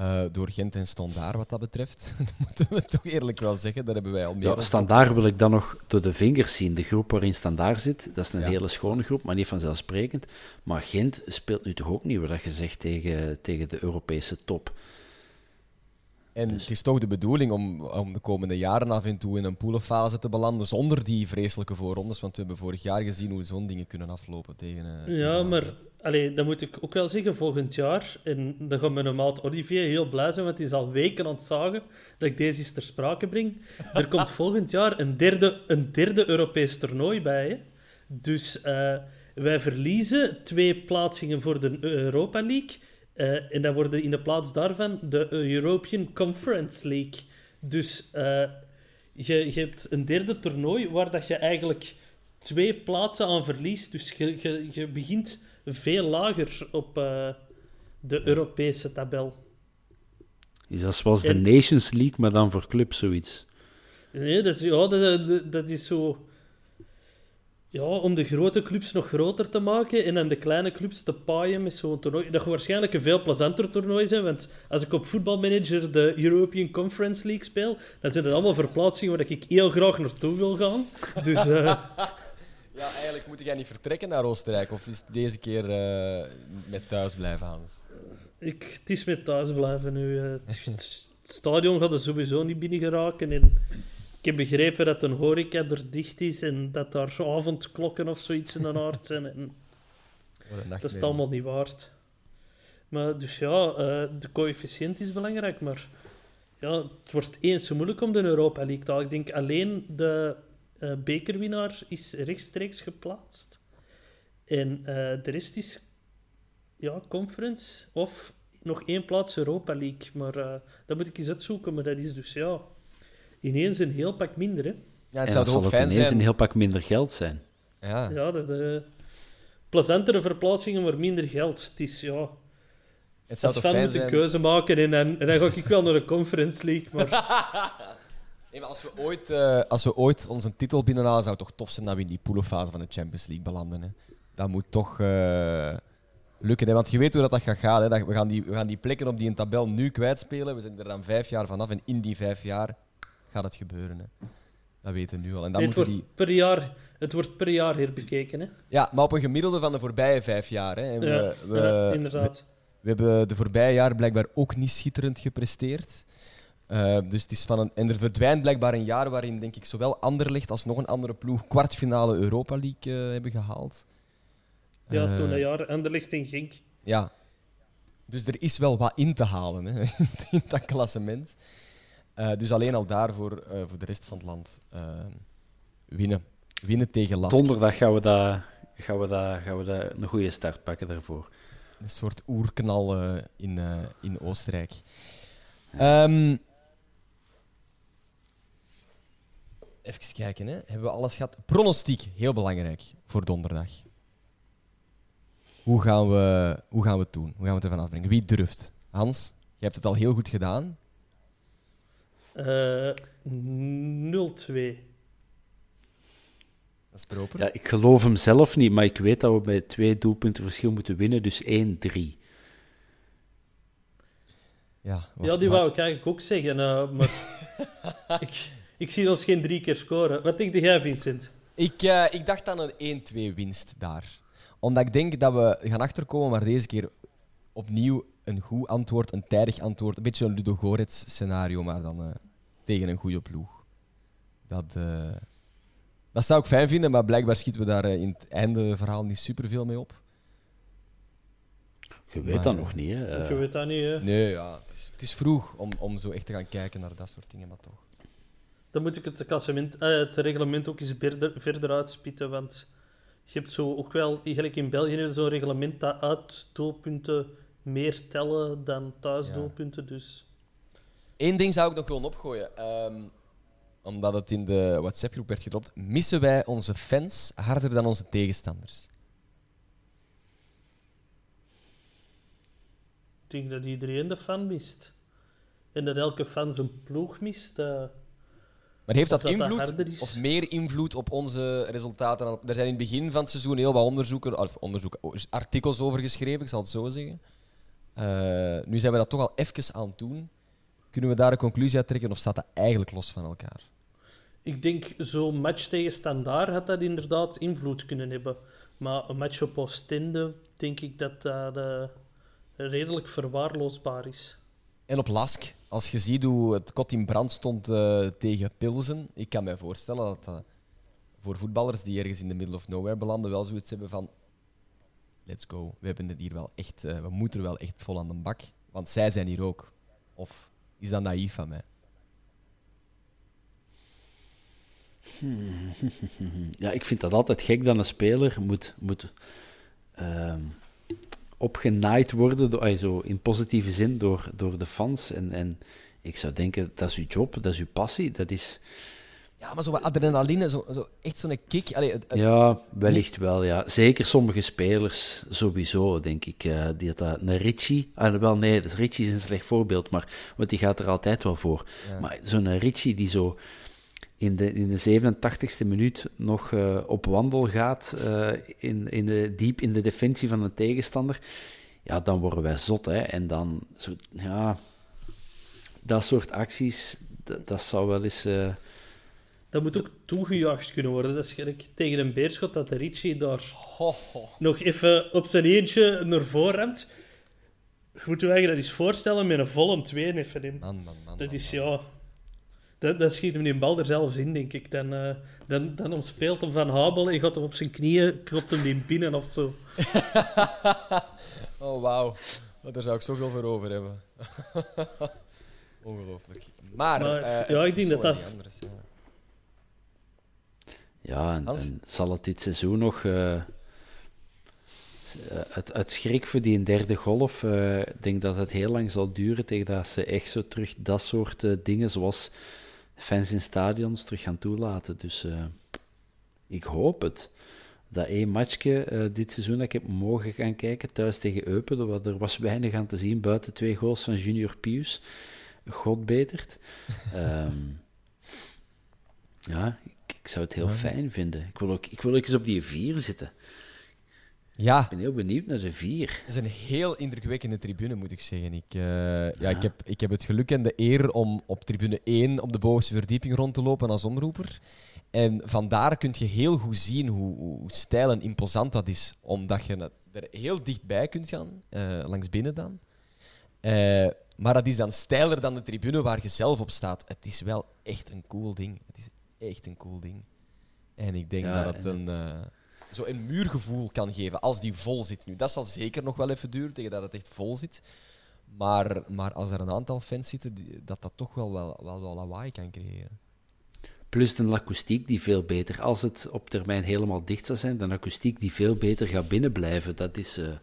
Speaker 1: eh, door Gent en Standaard wat dat betreft. dat moeten we toch eerlijk wel zeggen. Daar hebben wij al meer
Speaker 3: Ja, standaard wil ik dan nog door de vingers zien. De groep waarin Standaard zit, dat is een
Speaker 1: Ja.
Speaker 3: hele schone groep, maar niet vanzelfsprekend. Maar Gent speelt nu toch ook niet, wat je zegt, tegen, tegen de Europese top.
Speaker 1: En
Speaker 3: Dus-
Speaker 1: het is toch de bedoeling om, om de komende jaren af en toe in een poelenfase te belanden zonder die vreselijke voorrondes. Want we hebben vorig jaar gezien hoe zo'n dingen kunnen aflopen tegen. eh, tegen
Speaker 2: Ja, maar allee, dat moet ik ook wel zeggen, volgend jaar. En dan gaat mijn maat Olivier heel blij zijn, want hij is al weken aan het zagen dat ik deze eens ter sprake breng. Er komt volgend jaar een derde, een derde Europees toernooi bij. Hè? Dus eh, wij verliezen twee plaatsingen voor de Europa League. Eh, en dan worden in de plaats daarvan de European Conference League. Dus eh, je, je hebt een derde toernooi waar dat je eigenlijk twee plaatsen aan verliest. Dus je, je, je begint veel lager op eh, de Europese tabel.
Speaker 3: Is dat zoals de Nations League, maar dan voor clubs zoiets?
Speaker 2: Nee, dat is, ja, dat, dat- dat is zo... Ja, om de grote clubs nog groter te maken en dan de kleine clubs te paaien met zo'n toernooi. Dat gaat waarschijnlijk een veel plezanter toernooi zijn, want als ik op voetbalmanager de European Conference League speel, dan zijn het allemaal verplaatsingen waar ik heel graag naartoe wil gaan. Dus eh,
Speaker 1: Ja, eigenlijk moet jij niet vertrekken naar Oostenrijk. Of is het deze keer eh, met thuis blijven, Hans?
Speaker 2: ik, het is met thuis blijven nu. eh. Het, het stadion gaat er sowieso niet binnen geraken. En ik heb begrepen dat een horeca er dicht is en dat daar avondklokken of zoiets in de aard zijn. En dat is het allemaal niet waard. Maar dus ja, eh, de coëfficiënt is belangrijk, maar ja, het wordt eens zo moeilijk om de Europa League te halen. Ik denk alleen de eh, bekerwinnaar is rechtstreeks geplaatst. En eh, de rest is ja, conference of nog één plaats Europa League. Maar dat moet ik eens uitzoeken. Maar dat is dus ja, ineens een heel pak minder. Hè.
Speaker 1: Ja, het
Speaker 3: en
Speaker 1: zou ook
Speaker 3: ook
Speaker 1: fijn
Speaker 3: ineens
Speaker 1: zijn.
Speaker 3: een heel pak minder geld zijn.
Speaker 1: Ja.
Speaker 2: Ja, de, de plezantere verplaatsingen, maar minder geld. Het is ja.
Speaker 1: Het zou
Speaker 2: Als
Speaker 1: toch
Speaker 2: fan moet een keuze maken en dan, en dan ga ik wel naar de Conference League. Maar
Speaker 1: Nee, maar als we, ooit, eh, als we ooit onze titel binnenhalen, zou het toch tof zijn dat we in die poelenfase van de Champions League belanden. Hè. Dat moet toch eh, lukken. Hè. Want je weet hoe dat, dat gaat gaan. Hè. Dat, we, gaan die, we gaan die plekken op die een tabel nu kwijtspelen. We zijn er dan vijf jaar vanaf. En in die vijf jaar gaat het gebeuren. Hè. Dat weten we nu al. En dan
Speaker 2: nee, het,
Speaker 1: moeten
Speaker 2: wordt
Speaker 1: die...
Speaker 2: per jaar, het wordt per jaar herbekeken. Hè?
Speaker 1: Ja, maar op een gemiddelde van de voorbije vijf jaar. Hè. En we,
Speaker 2: Ja,
Speaker 1: we,
Speaker 2: ja, inderdaad.
Speaker 1: We hebben de voorbije jaar blijkbaar ook niet schitterend gepresteerd. Eh, dus het is van een, en er verdwijnt blijkbaar een jaar waarin denk ik zowel Anderlecht als nog een andere ploeg kwartfinale Europa League eh, hebben gehaald.
Speaker 2: Ja,
Speaker 1: Eh,
Speaker 2: toen een jaar. Anderlecht en Genk.
Speaker 1: Ja. Dus er is wel wat in te halen hè, in dat klassement. Eh, dus alleen al daarvoor eh, voor de rest van het land eh, winnen. Winnen tegen Lask.
Speaker 3: Donderdag gaan we, dat, gaan, we dat, gaan we dat een goede start pakken daarvoor.
Speaker 1: Een soort oerknal in, in Oostenrijk. Ehm, even kijken, hè. hebben we alles gehad? Pronostiek, heel belangrijk voor donderdag. Hoe gaan we, hoe gaan we het doen? Hoe gaan we het ervan afbrengen? Wie durft? Hans, je hebt het al heel goed gedaan.
Speaker 2: Eh 0-2.
Speaker 1: Dat is proper.
Speaker 3: Ja, ik geloof hem zelf niet, maar ik weet dat we bij twee doelpunten verschil moeten winnen, dus 1-3.
Speaker 1: Ja,
Speaker 2: Ja, die
Speaker 1: maar-
Speaker 2: wou ik eigenlijk ook zeggen. eh, maar ik, ik zie ons geen drie keer scoren. Wat denk jij, Vincent?
Speaker 1: Ik, eh, ik dacht aan een 1-2 winst daar. Omdat ik denk dat we gaan achterkomen, maar deze keer opnieuw een goed antwoord, een tijdig antwoord. Een beetje een Ludo Gorets scenario, maar dan eh, tegen een goede ploeg. Dat, eh, dat zou ik fijn vinden, maar blijkbaar schieten we daar eh, in het einde verhaal niet superveel mee op.
Speaker 3: Je weet
Speaker 1: Maar-
Speaker 3: dat nog niet, hè.
Speaker 2: Je weet dat niet, hè.
Speaker 1: Nee, ja, het is, het is vroeg om, om zo echt te gaan kijken naar dat soort dingen, maar toch.
Speaker 2: Dan moet ik het, klassement, eh, het reglement ook eens verder, verder uitspitten, want je hebt zo ook wel, eigenlijk in België, zo'n reglement dat uitdoelpunten meer tellen dan thuisdoelpunten, dus...
Speaker 1: Eén ding zou ik nog willen opgooien. ehm, omdat het in de WhatsApp-groep werd gedropt. Missen wij onze fans harder dan onze tegenstanders?
Speaker 2: Ik denk dat iedereen de fan mist. En dat elke fan zijn ploeg mist. eh.
Speaker 1: Maar heeft dat, invloed of meer invloed op onze resultaten? Er zijn in het begin van het seizoen heel wat onderzoeken, of onderzoeken, artikels over geschreven, ik zal het zo zeggen. Eh, nu zijn we dat toch al even aan het doen. Kunnen we daar een conclusie uit trekken of staat dat eigenlijk los van elkaar?
Speaker 2: Ik denk, zo'n match tegen Standaard had dat inderdaad invloed kunnen hebben. Maar een match op Oostende, denk ik dat dat eh, redelijk verwaarloosbaar is.
Speaker 1: En op Lask, als je ziet hoe het kot in brand stond eh, tegen Pilsen, ik kan mij voorstellen dat dat voor voetballers die ergens in de middle of nowhere belanden wel zoiets hebben van let's go, we hebben het hier wel echt, eh, we moeten er wel echt vol aan de bak, want zij zijn hier ook. Of is dat naïef van mij?
Speaker 3: Ja, ik vind dat altijd gek dat een speler moet, moet ehm, opgenaaid worden, door, in positieve zin, door, door de fans. En, en ik zou denken, dat is uw job, dat is uw passie, dat is...
Speaker 1: Ja, maar zo wat adrenaline, zo, zo, echt zo'n kick. Allee, het- het-
Speaker 3: Ja, wellicht wel, ja. Zeker sommige spelers sowieso, denk ik. eh, die dat, dat- een Richie... Ah, wel, nee, Richie is een slecht voorbeeld, maar, want die gaat er altijd wel voor. Maar zo'n Richie die zo in de, in de 87ste minuut nog eh, op wandel gaat, eh, in, in de, diep in de defensie van een tegenstander, ja, dan worden wij zot, hè. En dan, zo, ja... Dat soort acties, dat, dat zou wel eens...
Speaker 2: Dat moet ook toegejuicht kunnen worden. Dat is gelijk tegen een beerschot dat de Richie daar nog even op zijn eentje naar voren remt. Je moet je eigenlijk dat eens voorstellen met een volle twee even in.
Speaker 1: Man, man, man.
Speaker 2: Dat is ja. Dan, dan schiet hem die bal er zelfs in, denk ik. Dan, eh, dan, dan ontspeelt hem van Habel en gaat hem op zijn knieën, klopt hem die binnen of zo.
Speaker 1: Oh, wauw. Daar zou ik zoveel voor over hebben. Ongelooflijk. Maar,
Speaker 2: Maar,
Speaker 1: eh,
Speaker 2: ja, ik denk dat dat-
Speaker 1: niet anders, ja.
Speaker 3: Ja, en, zal het dit seizoen nog eh, s- eh, het, het schrik voor die derde golf? eh, Ik denk dat het heel lang zal duren tegen dat ze echt zo terug dat soort eh, dingen zoals fans in stadions terug gaan toelaten. Dus eh, ik hoop het. Dat één matchje eh, dit seizoen dat ik heb mogen gaan kijken thuis tegen Eupen, er er was weinig aan te zien buiten twee goals van Junior Pius. God betert. Ehm, ja, ik, zou het heel fijn vinden. Ik wil, ook, ik wil ook eens op die vier zitten.
Speaker 1: Ja,
Speaker 3: Ik ben heel benieuwd naar de vier.
Speaker 1: Het is een heel indrukwekkende tribune, moet ik zeggen. Ik, eh, ja. ik, heb, ik heb het geluk en de eer om op tribune 1 op de bovenste verdieping rond te lopen als omroeper. En vandaar kun je heel goed zien hoe, hoe, stijl en imposant dat is. Omdat je er heel dichtbij kunt gaan, eh, langs binnen dan. Eh, maar dat is dan steiler dan de tribune waar je zelf op staat. Het is wel echt een cool ding. Het is echt een cool ding. En ik denk
Speaker 3: Ja,
Speaker 1: dat het
Speaker 3: en-
Speaker 1: een, eh, zo een muurgevoel kan geven als die vol zit. Nu, dat zal zeker nog wel even duren tegen dat het echt vol zit. Maar, maar als er een aantal fans zitten, die- dat dat toch wel, wel, wel, wel lawaai kan creëren.
Speaker 3: Plus een akoestiek die veel beter, als het op termijn helemaal dicht zou zijn, een akoestiek die veel beter gaat binnenblijven. Dat, is, eh,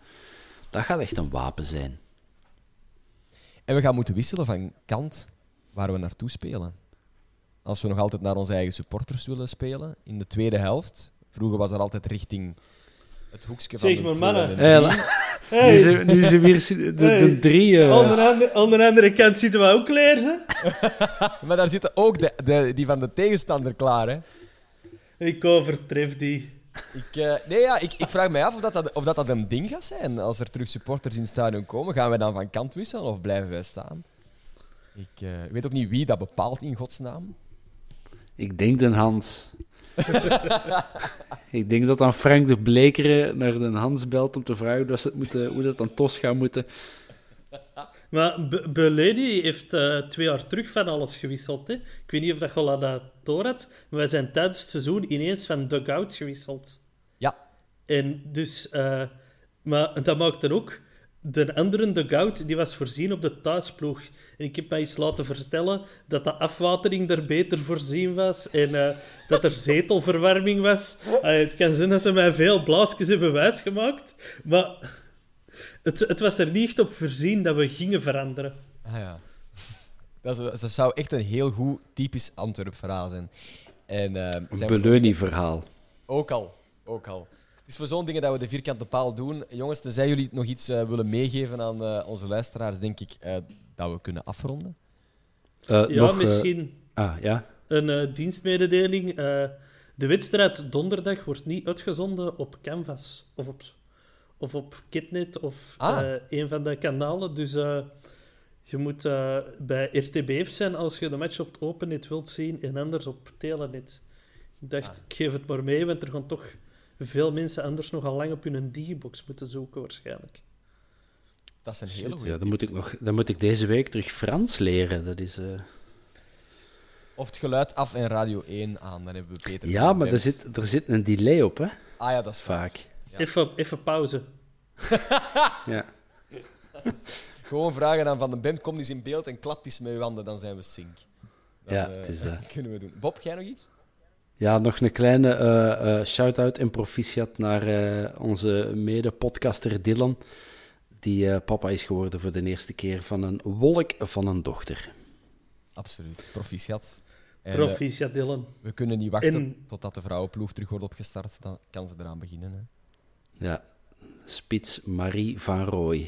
Speaker 3: dat gaat echt een wapen zijn.
Speaker 1: En we gaan moeten wisselen van kant waar we naartoe spelen. Als we nog altijd naar onze eigen supporters willen spelen, in de tweede helft. Vroeger was er altijd richting het hoekje van
Speaker 2: Zeg
Speaker 1: de
Speaker 2: maar,
Speaker 1: twee
Speaker 2: mannen.
Speaker 1: en de
Speaker 3: Hey, la- Nu zijn nu zijn weer de, de
Speaker 2: Hey.
Speaker 3: drie... eh,
Speaker 2: Aan, de andere, aan de andere kant zitten we ook klaar.
Speaker 1: Maar daar zitten ook de, de, die van de tegenstander klaar, hè.
Speaker 2: Ik overtref die.
Speaker 1: Ik, eh, nee, ja, ik, ik vraag mij af of dat, dat, of dat, dat een ding gaat zijn. Als er terug supporters in het stadion komen, gaan wij dan van kant wisselen of blijven wij staan? Ik eh, weet ook niet wie dat bepaalt in godsnaam.
Speaker 3: Ik denk den Hans. ik denk dat dan Frank de Blekeren naar den Hans belt om te vragen hoe dat, ze het moeten, hoe dat dan tos gaat moeten.
Speaker 2: Maar Beledi heeft eh, twee jaar terug van alles gewisseld. Hè? Ik weet niet of dat je dat door had, maar wij zijn tijdens het seizoen ineens van dugout gewisseld.
Speaker 1: Ja,
Speaker 2: En dus, eh, maar dat maakt dan ook de andere, de goud, die was voorzien op de thuisploeg. En ik heb mij eens laten vertellen dat de afwatering daar beter voorzien was en eh, dat er zetelverwarming was. Uh, het kan zijn dat ze mij veel blaasjes hebben wijsgemaakt, maar het, het was er niet op voorzien dat we gingen veranderen.
Speaker 1: Ah ja. Dat, is- dat zou echt een heel goed typisch Antwerp verhaal zijn. En, eh,
Speaker 3: Een
Speaker 1: zijn we-
Speaker 3: Beleunie-verhaal.
Speaker 1: Ook al, ook al. Het is voor zo'n dingen dat we de vierkante paal doen. Jongens, tenzij jullie nog iets eh, willen meegeven aan eh, onze luisteraars, denk ik eh, dat we kunnen afronden.
Speaker 3: Eh,
Speaker 2: Ja,
Speaker 3: nog,
Speaker 2: misschien
Speaker 3: ah, ja.
Speaker 2: een dienstmededeling. Eh, de wedstrijd donderdag wordt niet uitgezonden op Canvas of op, of op Kitnet of
Speaker 1: Ah.
Speaker 2: eh, een van de kanalen. Dus eh, je moet eh, bij RTBF zijn als je de match op het Opennet wilt zien en anders op Telenet. Ik dacht,
Speaker 1: Ah.
Speaker 2: ik geef het maar mee, want er gaan toch veel mensen anders nog al lang op hun digibox moeten zoeken waarschijnlijk.
Speaker 1: Dat is een hele goede
Speaker 3: ja, dan, moet ik nog, dan moet ik deze week terug Frans leren. Dat is, eh,
Speaker 1: Of het geluid af en radio 1 aan, dan hebben we Peter.
Speaker 3: Ja, maar er zit, er zit een delay op, hè?
Speaker 1: Ah ja, dat is.
Speaker 3: Vaak.
Speaker 1: Ja.
Speaker 2: Even, even pauze.
Speaker 3: Ja.
Speaker 1: Gewoon vragen aan Van den Bem, kom eens in beeld en klap eens met uw handen, dan zijn we sync. Dan,
Speaker 3: Ja,
Speaker 1: eh,
Speaker 3: het is dat.
Speaker 1: kunnen we doen. Bob, jij nog iets?
Speaker 3: Ja, nog een kleine eh, eh, shout-out en proficiat naar eh, onze mede-podcaster Dylan. Die eh, papa is geworden voor de eerste keer van een wolk van een dochter.
Speaker 1: Absoluut. Proficiat. En, eh,
Speaker 2: Proficiat, Dylan.
Speaker 1: we kunnen niet wachten
Speaker 2: En-
Speaker 1: totdat de vrouwenploeg terug wordt opgestart. Dan kan ze eraan beginnen. Hè.
Speaker 3: Ja, spits Marie van Rooij.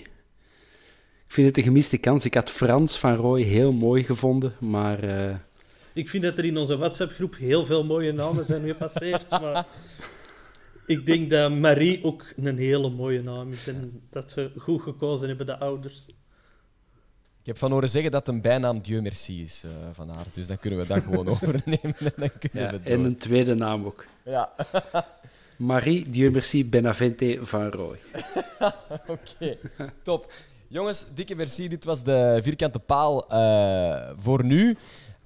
Speaker 3: Ik vind het een gemiste kans. Ik had Frans van Rooij heel mooi gevonden, maar eh,
Speaker 2: Ik vind dat er in onze WhatsApp-groep heel veel mooie namen zijn gepasseerd, maar ik denk dat Marie ook een hele mooie naam is en dat ze goed gekozen hebben, de ouders.
Speaker 1: Ik heb van horen zeggen dat een bijnaam Dieu merci is eh, van haar. Dus dan kunnen we dat gewoon overnemen. En dan kunnen
Speaker 3: ja,
Speaker 1: we
Speaker 3: en een tweede naam ook.
Speaker 1: Ja,
Speaker 3: Marie Dieu merci Benavente van Rooij.
Speaker 1: oké. Top. Jongens, dikke merci. Dit was de vierkante paal eh, voor nu.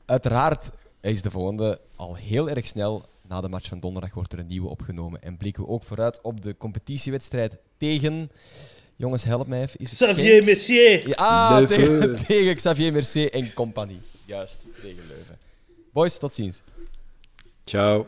Speaker 1: Uiteraard is de volgende al heel erg snel. Na de match van donderdag wordt er een nieuwe opgenomen. En blikken we ook vooruit op de competitiewedstrijd tegen... Jongens, help mij even. Is
Speaker 2: Xavier!
Speaker 1: Ja, ah, tegen, tegen Xavier Mercier en compagnie. Juist, tegen Leuven. Boys, tot ziens.
Speaker 3: Ciao.